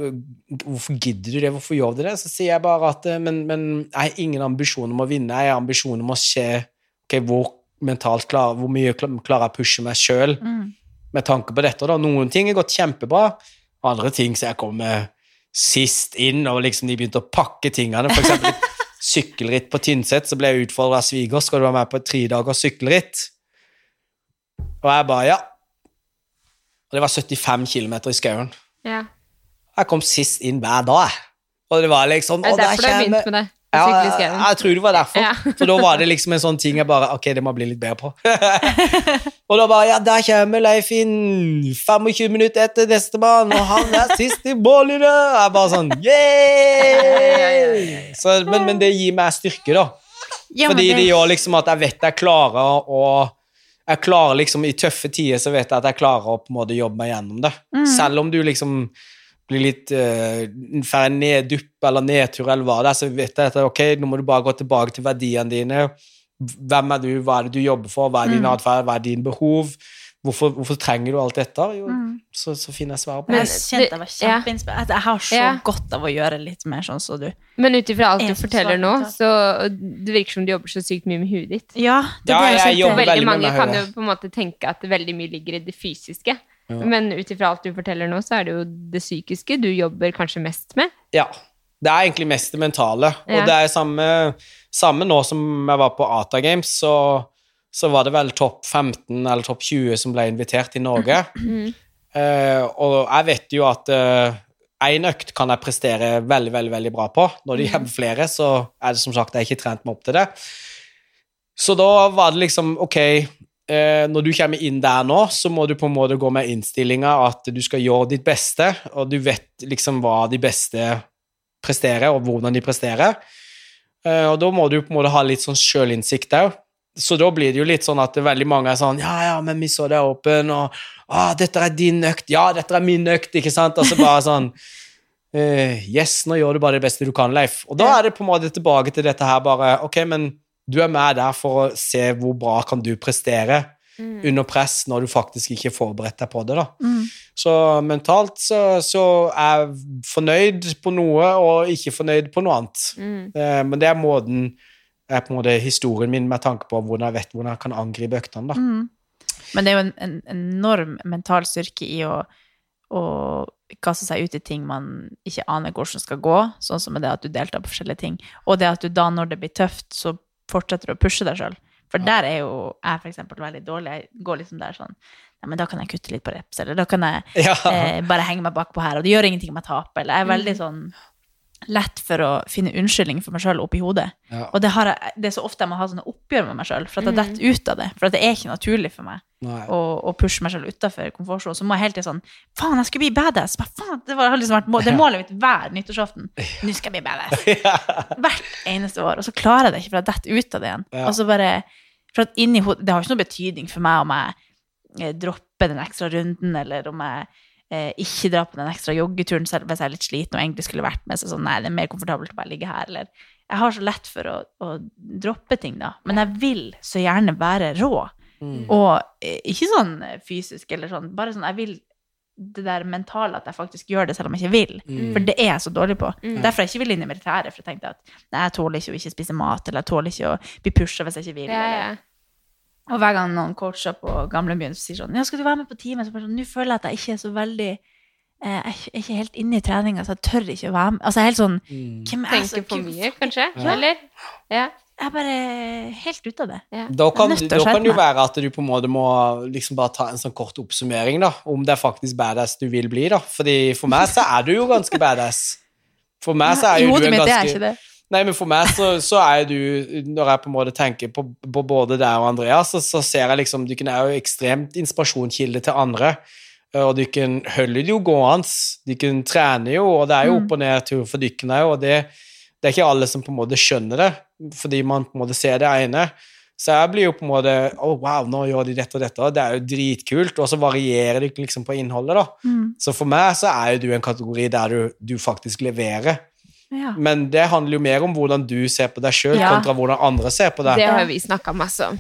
hvorfor gidder du det, hvorfor gjør du det? Så sier jeg bare at eh, men, men jeg har ingen ambisjon om å vinne, jeg har ambisjon om å se okay, hvor mentalt klar, hvor mye klarer jeg å pushe meg sjøl Mm. med tanke på dette. Da. Noen ting har gått kjempebra, andre ting så jeg kommer sist inn, og liksom de begynte å pakke tingene. For eksempel sykkelritt på Tynset, så ble jeg utfordra av sviger. Skal du være med på et tredagers sykkelritt? Og jeg bare ja. Og det var 75 km i skauen. Ja. Jeg kom sist inn hver dag. jeg. Og det var liksom det er derfor du har begynt med det? Ja, jeg, jeg tror det var derfor. Ja. For da var det liksom en sånn ting jeg bare Ok, det må jeg bli litt bedre på. (laughs) og da bare Ja, der kommer Leif inn 25 minutter etter nestemann, og han er sist i det! Jeg bare sånn Yeah! Så, men, men det gir meg styrke, da. Ja, Fordi det- det gjør liksom at jeg vet jeg klarer å jeg klarer liksom I tøffe tider så vet jeg at jeg klarer å på en måte jobbe meg gjennom det. Mm. Selv om du liksom blir litt uh, får en neddupp eller nedtur eller hva det er, så vet jeg at ok, nå må du bare gå tilbake til verdiene dine. Hvem er du, hva er det du jobber for, hva er din Mm. atferd, hva er dine behov? Hvorfor, hvorfor trenger du alt dette? Jo, Mm. så, så finner jeg svaret på Men det. jeg kjente jeg var kjempeinspirert. Jeg har så Ja. godt av å gjøre litt mer sånn som du. Men ut ifra alt du er forteller nå, så det virker som du jobber så sykt mye med huet ditt. Ja, det Ja, jeg, jeg jobber Veldig veldig med mange kan jo på en måte tenke at veldig mye ligger i det fysiske. Ja. Men ut ifra alt du forteller nå, så er det jo det psykiske du jobber kanskje mest med. Ja. Det er egentlig mest det mentale. Ja. Og det er samme, samme nå som jeg var på Ata Games, så, så var det vel topp 15 eller topp 20 som ble invitert til Norge. (clears throat) Mm. Uh, og jeg vet jo at én økt kan jeg prestere veldig, veldig veldig bra på. Når det kommer flere, så er det som sagt jeg ikke trent meg opp til det. Så da var det liksom ok eh, Når du kommer inn der nå, så må du på en måte gå med innstillinga at du skal gjøre ditt beste, og du vet liksom hva de beste presterer, og hvordan de presterer. Eh, og da må du på en måte ha litt sånn sjølinnsikt òg. Så da blir det jo litt sånn at veldig mange er sånn Ja, ja, men vi så det åpen, og ah, dette er din økt. Ja, dette er min økt, ikke sant? Og så bare sånn eh, Yes, nå gjør du bare det beste du kan, Leif. Og da er det på en måte tilbake til dette her, bare Ok, men du er med der for å se hvor bra kan du prestere Mm. under press når du faktisk ikke er forberedt deg på det, da. Mm. Så mentalt så, så er jeg fornøyd på noe og ikke fornøyd på noe annet. Mm. Eh, Men det er måten er på en måte historien min med tanke på hvordan jeg vet hvordan jeg kan angripe øktene. da. Mm. Men det er jo en, en enorm mental styrke i å, å kaste seg ut i ting man ikke aner hvordan skal gå, sånn som det at du deltar på forskjellige ting, og det at du da, når det blir tøft, så fortsetter å pushe deg sjøl. For der er jo jeg eksempel veldig dårlig. Jeg går liksom der sånn Nei, men da kan jeg kutte litt på reps, eller da kan jeg (laughs) Ja. eh, bare henge meg bakpå her, og det gjør ingenting om jeg taper. Eller jeg er veldig sånn lett for å finne unnskyldning for meg sjøl oppi hodet. Ja. Og det, har jeg, det er så ofte jeg må ha sånne oppgjør med meg sjøl, for at jeg Mm. detter ut av det. For at det er ikke naturlig for meg å, å pushe meg selv utafor komfortsonen. Så må jeg hele tiden sånn Faen, jeg skulle bli badass! Bare, faen, det var har liksom vært må det målet mitt hver nyttårsaften. Nå skal jeg bli badass! (laughs) Hvert eneste år. Og så klarer jeg det ikke, for jeg detter ut av det igjen. Ja. Og så bare For at inni hodet Det har ikke noe betydning for meg om jeg eh, dropper den ekstra runden, eller om jeg eh, ikke dra på den ekstra joggeturen selv hvis jeg er litt sliten og egentlig skulle vært med. Så sånn, nei, det er mer komfortabelt å bare ligge her, eller Jeg har så lett for å, å droppe ting, da. Men jeg vil så gjerne være rå. Mm. Og eh, ikke sånn fysisk eller sånn, bare sånn Jeg vil det der mentale at jeg faktisk gjør det selv om jeg ikke vil. Mm. For det er jeg så dårlig på. Mm. Derfor jeg ikke vil inn i militæret. For jeg tenkte at nei, jeg tåler ikke å ikke spise mat, eller jeg tåler ikke å bli pusha hvis jeg ikke vil. Ja, eller- ja. Og hver gang noen coacher på gamlebyen sier sånn Ja, skal du være med på teamet? Så bare sånn Nå føler jeg at jeg ikke er så veldig eh, Jeg er ikke helt inne i treninga, så jeg tør ikke å være med. Altså, jeg er helt sånn Mm. Hvem er Tenker for mye, kanskje? Ja. Eller? Ja. Jeg er bare helt ute av det. ja. Da kan, da kan det jo være at du på en måte må liksom bare ta en sånn kort oppsummering, da, om det er faktisk badass du vil bli, da. Fordi for meg så er du jo ganske badass. For meg så er jo du hodet en mitt er ganske ikke det. Nei, men for meg så, så er du Når jeg på en måte tenker på, på både deg og Andreas, så, så ser jeg liksom Dere er jo ekstremt inspirasjonskilde til andre. Og dere holder det jo gående. Dere trener jo, og det er jo Mm. opp og ned tur for dere òg. Og det, det er ikke alle som på en måte skjønner det, fordi man på en måte ser det ene. Så jeg blir jo på en måte Å, wow, nå gjør de dette og dette. Det er jo dritkult. Og så varierer det liksom på innholdet, da. Mm. Så for meg så er jo du en kategori der du, du faktisk leverer. Ja. Men det handler jo mer om hvordan du ser på deg sjøl, Ja. kontra hvordan andre ser på deg. Det har vi snakka masse om.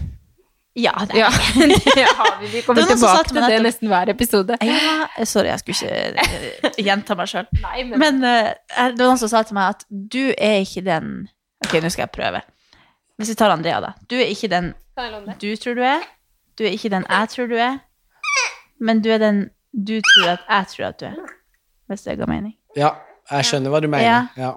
ja, det Ja, (laughs) det har vi. Vi kommer tilbake til det nesten hver episode. Ja, sorry, jeg skulle ikke eh, (laughs) gjenta meg sjøl. Men, Men uh, det var noen som sa til meg at du er ikke den Ok, nå skal jeg prøve. Hvis vi tar Andrea, da. Du er ikke den du tror du er. Du er ikke den jeg tror du er. Men du er den du tror at jeg tror at du er. Hvis det ga mening. Ja, jeg skjønner hva du mener. Ja. Ja.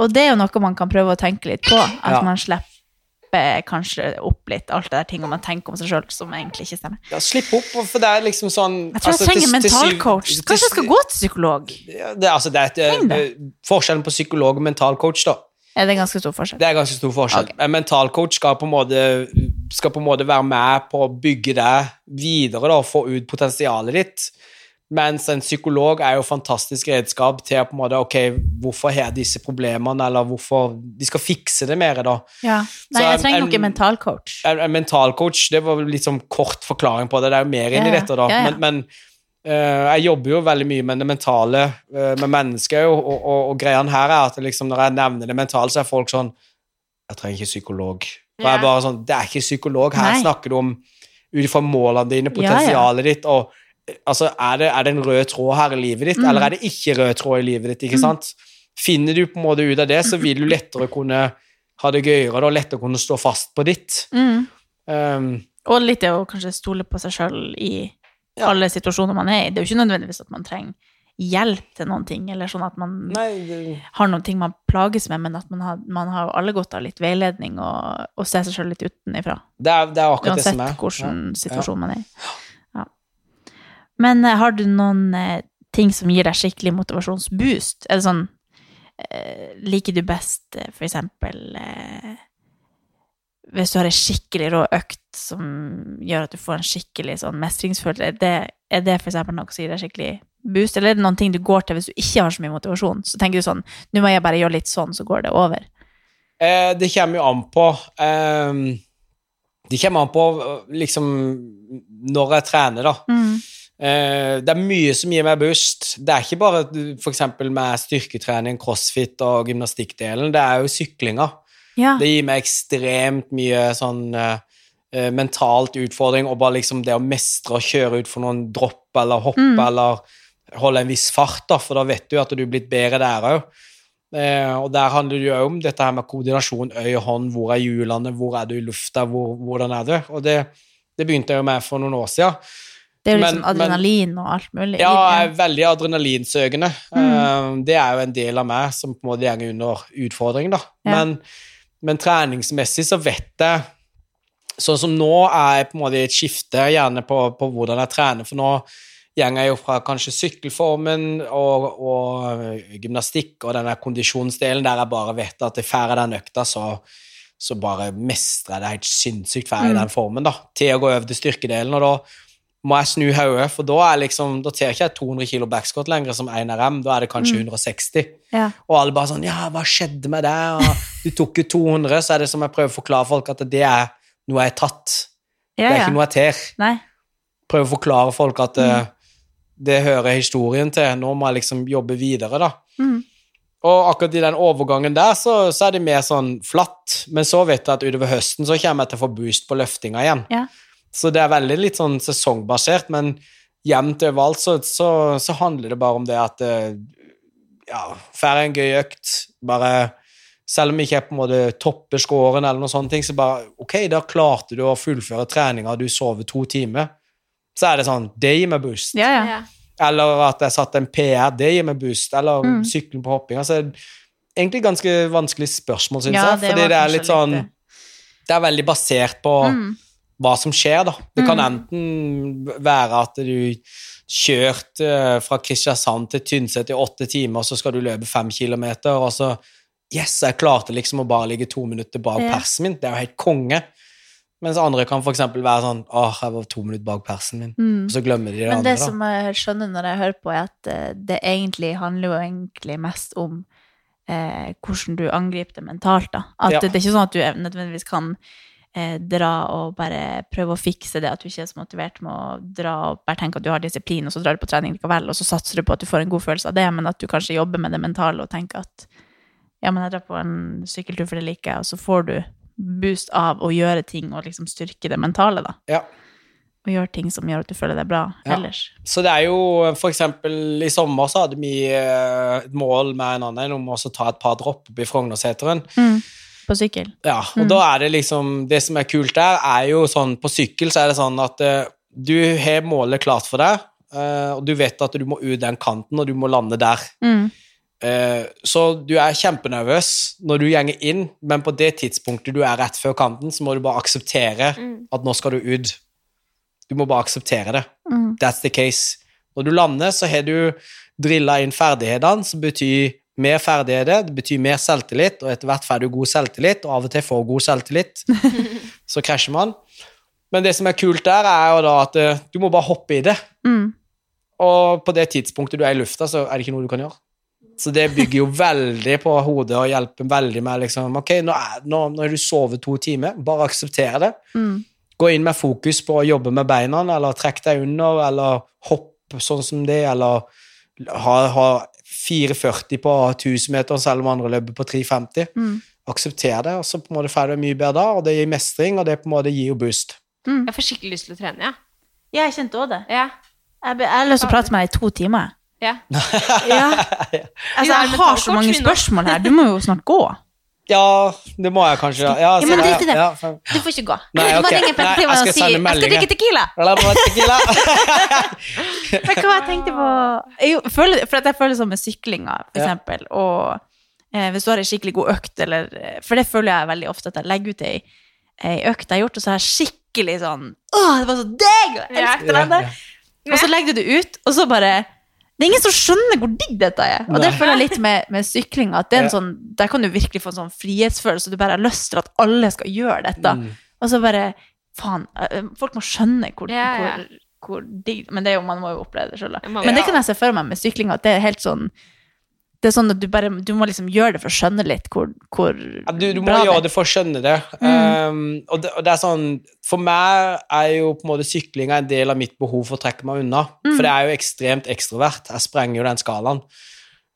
Og det er jo noe man kan prøve å tenke litt på. At Ja. man slipper kanskje opp litt alt det der ting man tenker om seg sjøl som egentlig ikke stemmer. Ja, slipp opp, for det er liksom sånn Jeg tror altså, jeg trenger mentalcoach. Kanskje jeg skal gå til psykolog? Det, altså, det er et, eh, Forskjellen på psykolog og mentalcoach, da. Er det ganske stor forskjell? Det er ganske stor forskjell. Okay. En mentalcoach skal på en måte skal på en måte være med på å bygge deg videre da, og få ut potensialet ditt. Mens en psykolog er jo fantastisk redskap til å på en måte, ok, hvorfor har jeg disse problemene, eller hvorfor De skal fikse det mer, da. Ja. Nei, jeg trenger nok en- en mentalcoach. En, en mentalcoach, det var litt sånn kort forklaring på det. Det er jo mer inni Ja, ja. dette, da. Ja, ja. Men, men Uh, jeg jobber jo veldig mye med det mentale, uh, med mennesker, og, og, og, og greia her er at liksom, når jeg nevner det mentale, så er folk sånn Jeg trenger ikke psykolog. Og jeg bare sånn Det er ikke psykolog. Her Nei. snakker du om ut ifra målene dine, Ja, ja. potensialet ditt, og altså, er det, er det en rød tråd her i livet ditt, Mm. eller er det ikke rød tråd i livet ditt, ikke sant? Finner du på en måte ut av det, så vil du lettere kunne ha det gøyere, og lettere kunne stå fast på ditt. Mm. Um, Og litt det å kanskje stole på seg sjøl i Ja. alle situasjoner man er i. Det er jo ikke nødvendigvis at man trenger hjelp til noen ting, eller sånn at man nei, det, har noen ting man plages med, men at man har, man har alle godt av litt veiledning og, og se seg sjøl litt utenifra. det, er, det er akkurat det som er. Uansett hvilken situasjon man er i. Men eh, har du noen eh, ting som gir deg skikkelig motivasjonsboost? Er det sånn eh, Liker du best eh, for eksempel eh, Hvis du har ei skikkelig rå økt som gjør at du får en skikkelig sånn mestringsfølelse, er det, er det for eksempel noe som gir deg skikkelig boost? Eller er det noen ting du går til hvis du ikke har så mye motivasjon? Så tenker du sånn Nå må jeg bare gjøre litt sånn, så går det over. Eh, det kommer jo an på ehm, Det kommer an på eh, liksom når jeg trener, da. Mm. Eh, det er mye som gir meg boost. Det er ikke bare f.eks. med styrketrening, crossfit og gymnastikkdelen. Det er jo syklinga. Ja. Det gir meg ekstremt mye sånn uh, mentalt utfordring, og bare liksom det å mestre å kjøre ut for noen dropp eller hoppe Mm. eller holde en viss fart, da, for da vet du at du er blitt bedre der òg. Uh, og der handler det jo om dette her med koordinasjon, øye og hånd, hvor er hjulene, hvor er du i lufta, hvor, hvordan er du? Og det, det begynte jeg jo med for noen år siden. Det er jo liksom Men- adrenalin adrenalin og alt mulig. Ja, jeg er veldig adrenalinsøkende. Mm. Det er jo en del av meg som på en måte går under utfordring, da. Ja. Men, men treningsmessig så vet jeg Sånn som nå er jeg på en måte i et skifte gjerne på, på hvordan jeg trener, for nå går jeg jo fra kanskje sykkelformen og, og gymnastikk og denne kondisjonsdelen der jeg bare vet at får jeg den økta, så, så bare mestrer jeg det helt sinnssykt ferdig i Mm. den formen, da, til å gå over til styrkedelen, og da må jeg snu hodet, for da er liksom, da tar ikke jeg 200 kilo backscot lenger som 1 RM, da er det kanskje Mm. 160. Ja. Og alle bare sånn, ja, hva skjedde med det? Og du tok jo 200, så er det som jeg prøver å forklare folk at det er noe jeg har tatt. Ja, Det er ja. ikke noe jeg tar. Prøver å forklare folk at Mm. eh, det hører historien til. Nå må jeg liksom jobbe videre, da. Mm. Og akkurat i den overgangen der, så, så er det mer sånn flatt. Men så vet jeg at utover høsten så kommer jeg til å få boost på løftinga igjen. Ja. Så det er veldig litt sånn sesongbasert, men jevnt overalt så, så, så handler det bare om det at eh, Ja, får jeg en gøy økt, bare selv om jeg ikke jeg på en måte topper scoren, eller noen sånne ting, så bare Ok, da klarte du å fullføre treninga, du sover to timer. Så er det sånn Det gir meg boost. Ja, ja. Ja. Eller at jeg satte en PR, det gir meg boost. Eller Mm. sykling på hopping. Altså, egentlig ganske vanskelig spørsmål, syns Ja, jeg. Fordi det er litt sånn Det er veldig basert på Mm. Hva som skjer, da. Det kan Mm. enten være at du kjørte eh, fra Kristiansand til Tynset i åtte timer, så skal du løpe fem kilometer, og så Yes, jeg klarte liksom å bare ligge to minutter bak Ja. persen min. Det er jo helt konge. Mens andre kan eksempel være sånn Åh, jeg var to minutter bak persen min. Mm. Og så glemmer de det Men andre, det da. som jeg skjønner når jeg hører på, er at eh, det egentlig handler jo egentlig mest om eh, hvordan du angriper det mentalt, da. At Ja. det er ikke sånn at du nødvendigvis kan eh, dra og bare prøve å fikse det, at du ikke er så motivert med å dra og bare tenke at du har disiplin, og så drar du på trening likevel, og så satser du på at du får en god følelse av det, men at du kanskje jobber med det mentale og tenker at ja, men jeg drar på en sykkeltur for det liker jeg, og så får du boost av å gjøre ting og liksom styrke det mentale, da. Ja. Og gjøre ting som gjør at du føler deg bra Ja. ellers. Så det er jo for eksempel i sommer så hadde vi eh, et mål med en annen om å ta et par dropp i Frognerseteren. Mm. På sykkel. Ja, og da er det liksom Det som er kult der, er jo sånn På sykkel så er det sånn at uh, du har målet klart for deg, uh, og du vet at du må ut den kanten, og du må lande der. Mm. Eh, så du er kjempenervøs når du gjenger inn, men på det tidspunktet du er rett før kanten, så må du bare akseptere Mm. at nå skal du ut. Du må bare akseptere det. Mm. That's the case. Når du lander, så har du drilla inn ferdighetene, som betyr mer ferdigheter, det betyr mer selvtillit, og etter hvert får du god selvtillit, og av og til får god selvtillit. (laughs) så krasjer man. Men det som er kult der, er jo da at eh, du må bare hoppe i det. Mm. Og på det tidspunktet du er i lufta, så er det ikke noe du kan gjøre. Så det bygger jo veldig på hodet og hjelper veldig med liksom Ok, nå, er, nå, nå har du sovet to timer, bare aksepter det. Mm. Gå inn med fokus på å jobbe med beina, eller trekke deg under, eller hoppe sånn som det, eller ha, ha 4,40 på 1000 meter, selv om andre løper på 3,50. Mm. Aksepter det, og så på en måte får du mye bedre da, og det gir mestring, og det på en måte gir jo boost. Mm. Jeg får skikkelig lyst til å trene, ja. Ja, jeg kjente også det. Ja. Jeg, jeg har lyst til å prate med deg i to timer. ja. (laughs) (laughs) Ja. Altså, jeg har så mange spørsmål her. Du må jo snart gå. Ja, det må jeg kanskje. Ja, Ja, men i det. ja, for- Du får ikke gå. Nei, du må ringe Petter jeg og si 'jeg skal drikke Tequila'. Tequila. (laughs) Men hva jeg tenkte på jeg føler, For at jeg føler sånn med syklinga, for Ja. eksempel, og eh, hvis du har ei skikkelig god økt, eller For det føler jeg veldig ofte at jeg legger ut ei, ei økt jeg har gjort, og så er jeg skikkelig sånn Å, det var så deg!' Jeg elsker Ja, det! ja. Og så legger du det ut, og så bare Det er ingen som skjønner hvor digg dette er. Og det føler jeg litt med, med sykling. At det er en Ja. sånn, der kan du virkelig få en sånn frihetsfølelse. Du bare har lyst til at alle skal gjøre dette. Mm. Og så bare Faen, eh, folk må skjønne hvor, Ja, ja. hvor, hvor digg Men det er jo, man må jo oppleve det sjøl, da. Men det kan jeg se for meg med sykling, at det er helt sånn Det er sånn at du bare Du må liksom gjøre det for å skjønne litt hvor, hvor Ja, du, du må gjøre det for å skjønne det. Mm. Um, og det. Og det er sånn For meg er jo på en måte syklinga en del av mitt behov for å trekke meg unna. Mm. For det er jo ekstremt ekstrovert. Jeg sprenger jo den skalaen.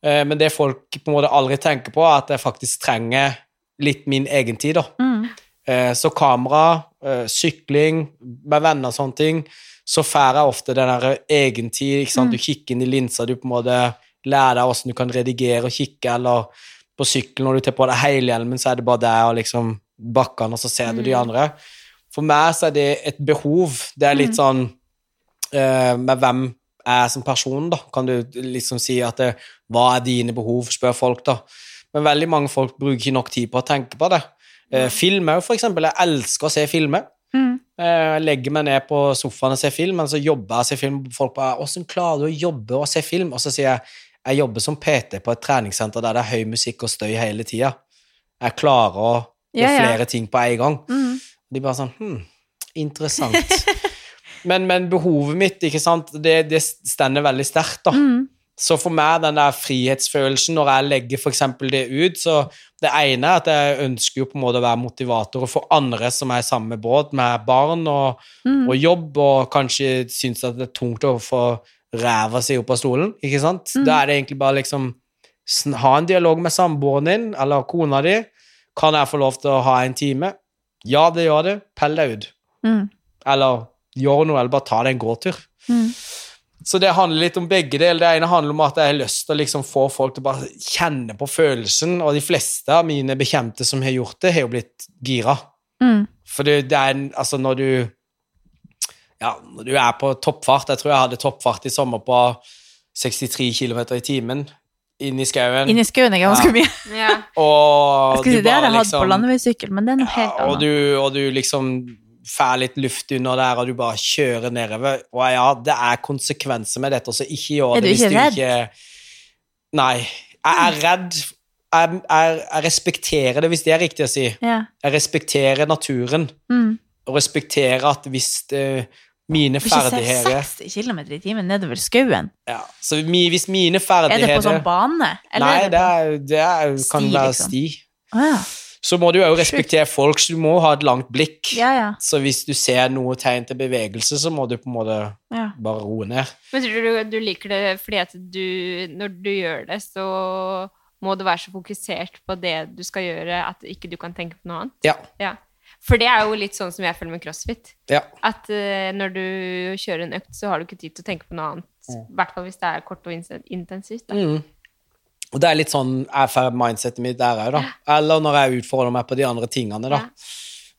Uh, men det folk på en måte aldri tenker på, er at jeg faktisk trenger litt min egen tid, da. Mm. Uh, Så kamera, uh, sykling, med venner og sånne ting, så får jeg ofte den der egentid. ikke sant? Mm. Du kikker inn i linsa, du på en måte lærer deg hvordan du kan redigere og kikke, eller på sykkel når du tar på deg helhjelmen, så er det bare deg og liksom bakkene, og så ser du de Mm. andre. For meg så er det et behov. Det er litt Mm. sånn uh, med hvem jeg er som person, da. Kan du liksom si at det, hva er dine behov, spør folk, da. Men veldig mange folk bruker ikke nok tid på å tenke på det. Eh, film òg, for eksempel. Jeg elsker å se filmer. Mm. Eh, Jeg legger meg ned på sofaen og ser film, men så jobber jeg og ser film. Folk bare 'Åssen klarer du å jobbe og se film?' Og så sier jeg jeg jobber som PT på et treningssenter der det er høy musikk og støy hele tida. Jeg klarer å gjøre ja. flere ting på en gang. Mm. De bare sånn Hm, interessant. (laughs) men, men behovet mitt, ikke sant, det, det stender veldig sterkt, da. Mm. Så for meg, den der frihetsfølelsen når jeg legger eksempel det ut, så det ene er at jeg ønsker jo på en måte å være motivator for andre som er i samme båt, med barn og, Mm. og jobb, og kanskje syns at det er tungt å få ræva si opp av stolen, ikke sant? Mm. Da er det egentlig bare liksom ha en dialog med samboeren din eller kona di. Kan jeg få lov til å ha en time? Ja, det gjør det. Pell deg ut. Mm. Eller gjør noe, eller bare ta deg en gåtur. Mm. Så det handler litt om begge deler. Det ene handler om at jeg har lyst til å liksom få folk til å bare kjenne på følelsen, og de fleste av mine bekjente som har gjort det, har jo blitt gira. Mm. For det, det er en Altså, når du Ja, når du er på toppfart Jeg tror jeg hadde toppfart i sommer på 63 km i timen inn i skauen. Inni skauen er ganske Ja. mye. Ja. Og Jeg skulle si, du det har bare jeg hatt på liksom- landeveissykkel, men det er noe helt annet. og, du, og du liksom får litt luft under der, og du bare kjører nedover. Og ja, det er konsekvenser med dette, så ikke gjør Er det du hvis du redd? ikke Nei. Jeg er redd. Jeg, jeg, jeg respekterer det, hvis det er riktig å si. Ja. Jeg respekterer naturen, Mm. og respekterer at hvis det, mine Du får ikke se ferdigheter 60 km i timen nedover skauen. ja, Så mi, hvis mine ferdigheter Er det på sånn bane? eller Nei, er det, er, det er, kan Sti, være liksom. sti. Å, ja. Så må du jo respektere folk, så du må ha et langt blikk. ja, ja. Så hvis du ser noe tegn til bevegelse, så må du på en måte ja. bare roe ned. Men tror du du liker det fordi at du, når du gjør det, så må du være så fokusert på det du skal gjøre, at ikke du kan tenke på noe annet? Ja. For det er jo litt sånn som jeg føler med crossfit. ja. At uh, når du kjører en økt, så har du ikke tid til å tenke på noe annet. I hvert fall hvis det er kort og intensivt. Da. Mm. Og det er litt sånn jeg får mindsetet mitt der òg, da. Eller når jeg utfordrer meg på de andre tingene, da. Ja.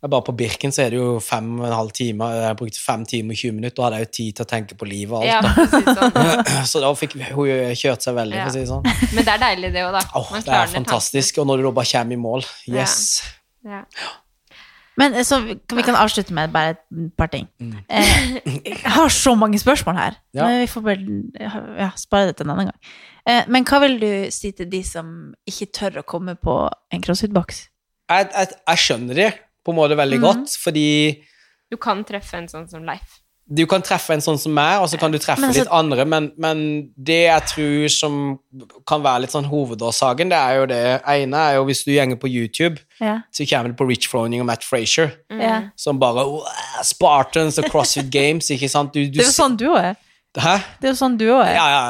Bare på Birken så er det jo fem og en halv time. Jeg brukte fem timer og 20 minutter, og hadde jeg jo tid til å tenke på livet og alt. Ja, si sånn. (laughs) Så da fikk hun kjørt seg veldig, for å si det sånn. Men det er deilig, det òg, da. Oh, det er fantastisk. Og når du da bare kommer i mål Yes. Ja. Men eh, så vi kan avslutte med bare et par ting. Mm. Eh, jeg har så mange spørsmål her, Ja. men vi får bare ja, spare det til en annen gang. Eh, men hva vil du si til de som ikke tør å komme på en crossfit-boks? Jeg, jeg, jeg skjønner de på en måte veldig mm. godt, fordi Du kan treffe en sånn som Leif. Du kan treffe en sånn som meg, og så kan du treffe Men altså- litt andre, men, men det jeg tror som kan være litt sånn hovedårsaken, det er jo det ene er jo hvis du gjenger på YouTube, Ja. så kommer det på Rich Froning og Matt Frazier, Mm. Som bare Spartans og CrossFit Games, ikke sant? Du, du, Det er jo sånn du òg er. Hæ? Det er jo sånn du òg er. Ja, ja.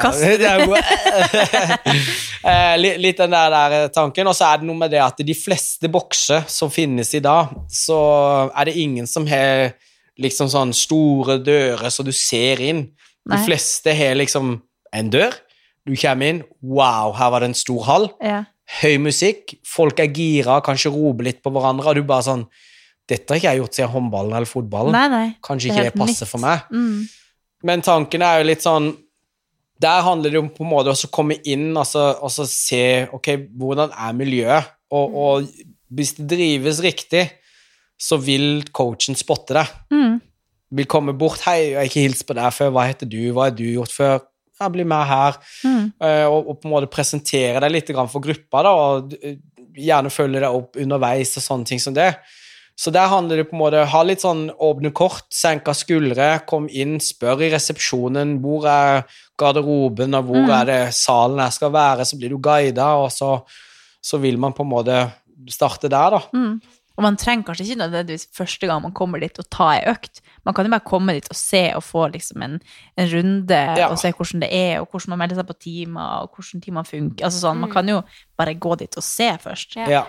(laughs) (laughs) Eh, litt den der, der tanken. Og så er det noe med det at de fleste bokser som finnes i dag, så er det ingen som har liksom sånn store dører så du ser inn. De Nei. fleste har liksom en dør. Du kommer inn, wow, her var det en stor hall. Ja. Høy musikk, folk er gira, kanskje roper litt på hverandre, og du bare sånn Dette har ikke jeg gjort siden håndballen eller fotballen. Nei, nei. Kanskje ikke det det passer nytt. for meg. Mm. Men tanken er jo litt sånn Der handler det om på en måte om å komme inn altså, og så se ok, hvordan er miljøet. Og, og hvis det drives riktig, så vil coachen spotte deg. Mm. Vil komme bort 'Hei, jeg har ikke hilst på deg før. Hva heter du? Hva har du gjort før?' Ja, bli med her. Mm. Eh, og, og på en måte presentere deg litt for gruppa, da, og eh, gjerne følge deg opp underveis og sånne ting som det. Så der handler det på en måte ha litt sånn åpne kort, senka skuldre, kom inn, spør i resepsjonen hvor er garderoben, og hvor Mm. er det salen jeg skal være, så blir du guida, og så, så vil man på en måte starte der, da. Mm. Og man trenger kanskje ikke nødvendigvis første gang man kommer dit og ta ei økt. Man kan jo bare komme dit og se og få liksom en, en runde Ja. og se hvordan det er, og hvordan man melder seg på timer, og hvordan timer funker. Altså sånn, Man Mm. kan jo bare gå dit og se først, Ja. Ja.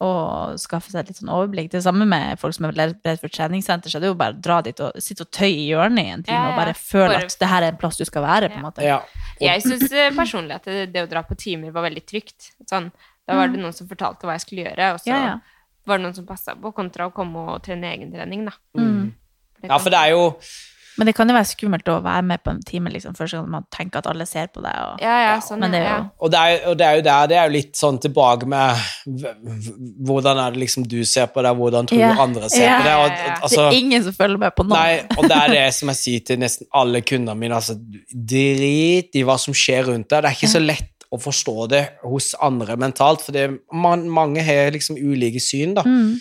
og skaffe seg et litt sånn overblikk. Det samme med folk som er redd for treningssenter, så er det jo bare å dra dit og sitte og tøye i hjørnet i en time Ja, ja. og bare føle Bare- at det her er en plass du skal være, på en måte. ja. Jeg syns personlig at det, det å dra på timer var veldig trygt. Sånn, da var det noen som fortalte hva jeg skulle gjøre, og så Mm. Ja, ja. Var det noen som passa på, kontra å komme og trene egentrening, da. Mm. ja, for det er jo Men det kan jo være skummelt å være med på en time liksom, først når man tenker at alle ser på deg. Og... Ja, ja, sånn, men det er ja. Og det, er, og det er jo der det er jo litt sånn tilbake med Hvordan er det liksom du ser på det, hvordan tror du du andre ser yeah. på det? Og, altså, det er ingen som følger med på noe. Nei, og det er det som jeg sier til nesten alle kundene mine. Altså, drit i hva som skjer rundt deg. Det er ikke så lett å forstå det hos andre mentalt, for det, man, mange har liksom ulike syn, da. Mm.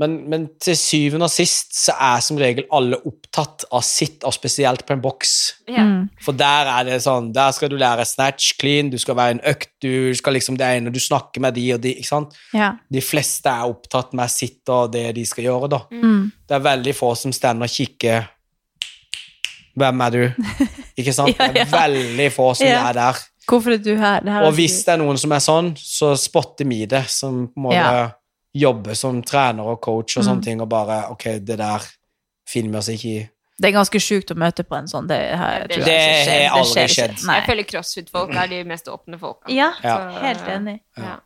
Men, men til syvende og sist så er som regel alle opptatt av sitt, og spesielt på en boks. Ja. Mm. For der er det sånn, der skal du lære snatch, clean, du skal være en økt, du skal liksom det ene, du snakker med de og de, ikke sant? Ja. De fleste er opptatt med sitt og det de skal gjøre, da. Mm. Det er veldig få som stender og kikker Hvem er du? (laughs) Ikke sant? Ja, Det er veldig få som Ja. er der. Hvorfor er du her? Det her Og hvis det er noen som er sånn, så spotter vi det, som på en måte Ja. jobber som trener og coach og Mm. sånne ting, og bare Ok, det der finner vi oss ikke i. Det er ganske sjukt å møte på en sånn. Det, har, Det aldri skjedd. Jeg føler crossfit-folk er de mest åpne folka. Ja, Ja. Så- helt enig. Ja.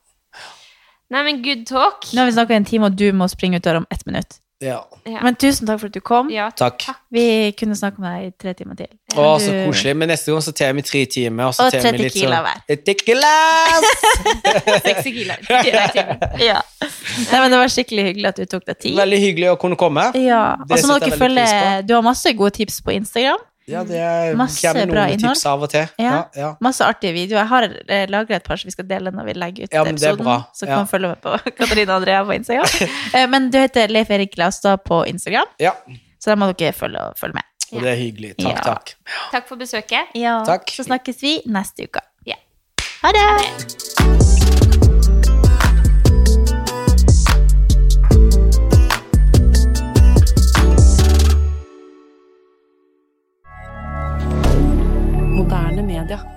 Nei, men good talk. Nå har vi snakka en time, og du må springe ut døra om ett minutt. Ja. Ja. Men tusen takk for at du kom. ja. Takk. Vi kunne snakke med deg i tre timer til. Å, så Du- koselig. Men neste gang så tar vi tre timer, og så Og tar tre litt tequila sånn hver. Tequila! (laughs) Seks kilo. Tequila i (laughs) timen. Ja. Nei, men det var skikkelig hyggelig at du tok deg tid. Veldig hyggelig å kunne komme. Ja, og så må dere følge Du har masse gode tips på Instagram. Ja, det er, Masse kommer bra noen innhold. tips av og til. Ja. Ja, ja. Masse artige videoer. Jeg har eh, lagra et par som vi skal dele når vi legger ut Ja, men det er episoden. bra. Så kan man følge med på (laughs) Katarina og Andrea på Instagram. Eh, men du heter Leif Erik Glaustad på Instagram, ja. så da må dere følge, følge med. Og det er hyggelig. Takk, Ja. takk. Takk for besøket. Ja, Takk. Så snakkes vi neste uke. Ja. Ha det! milliardaire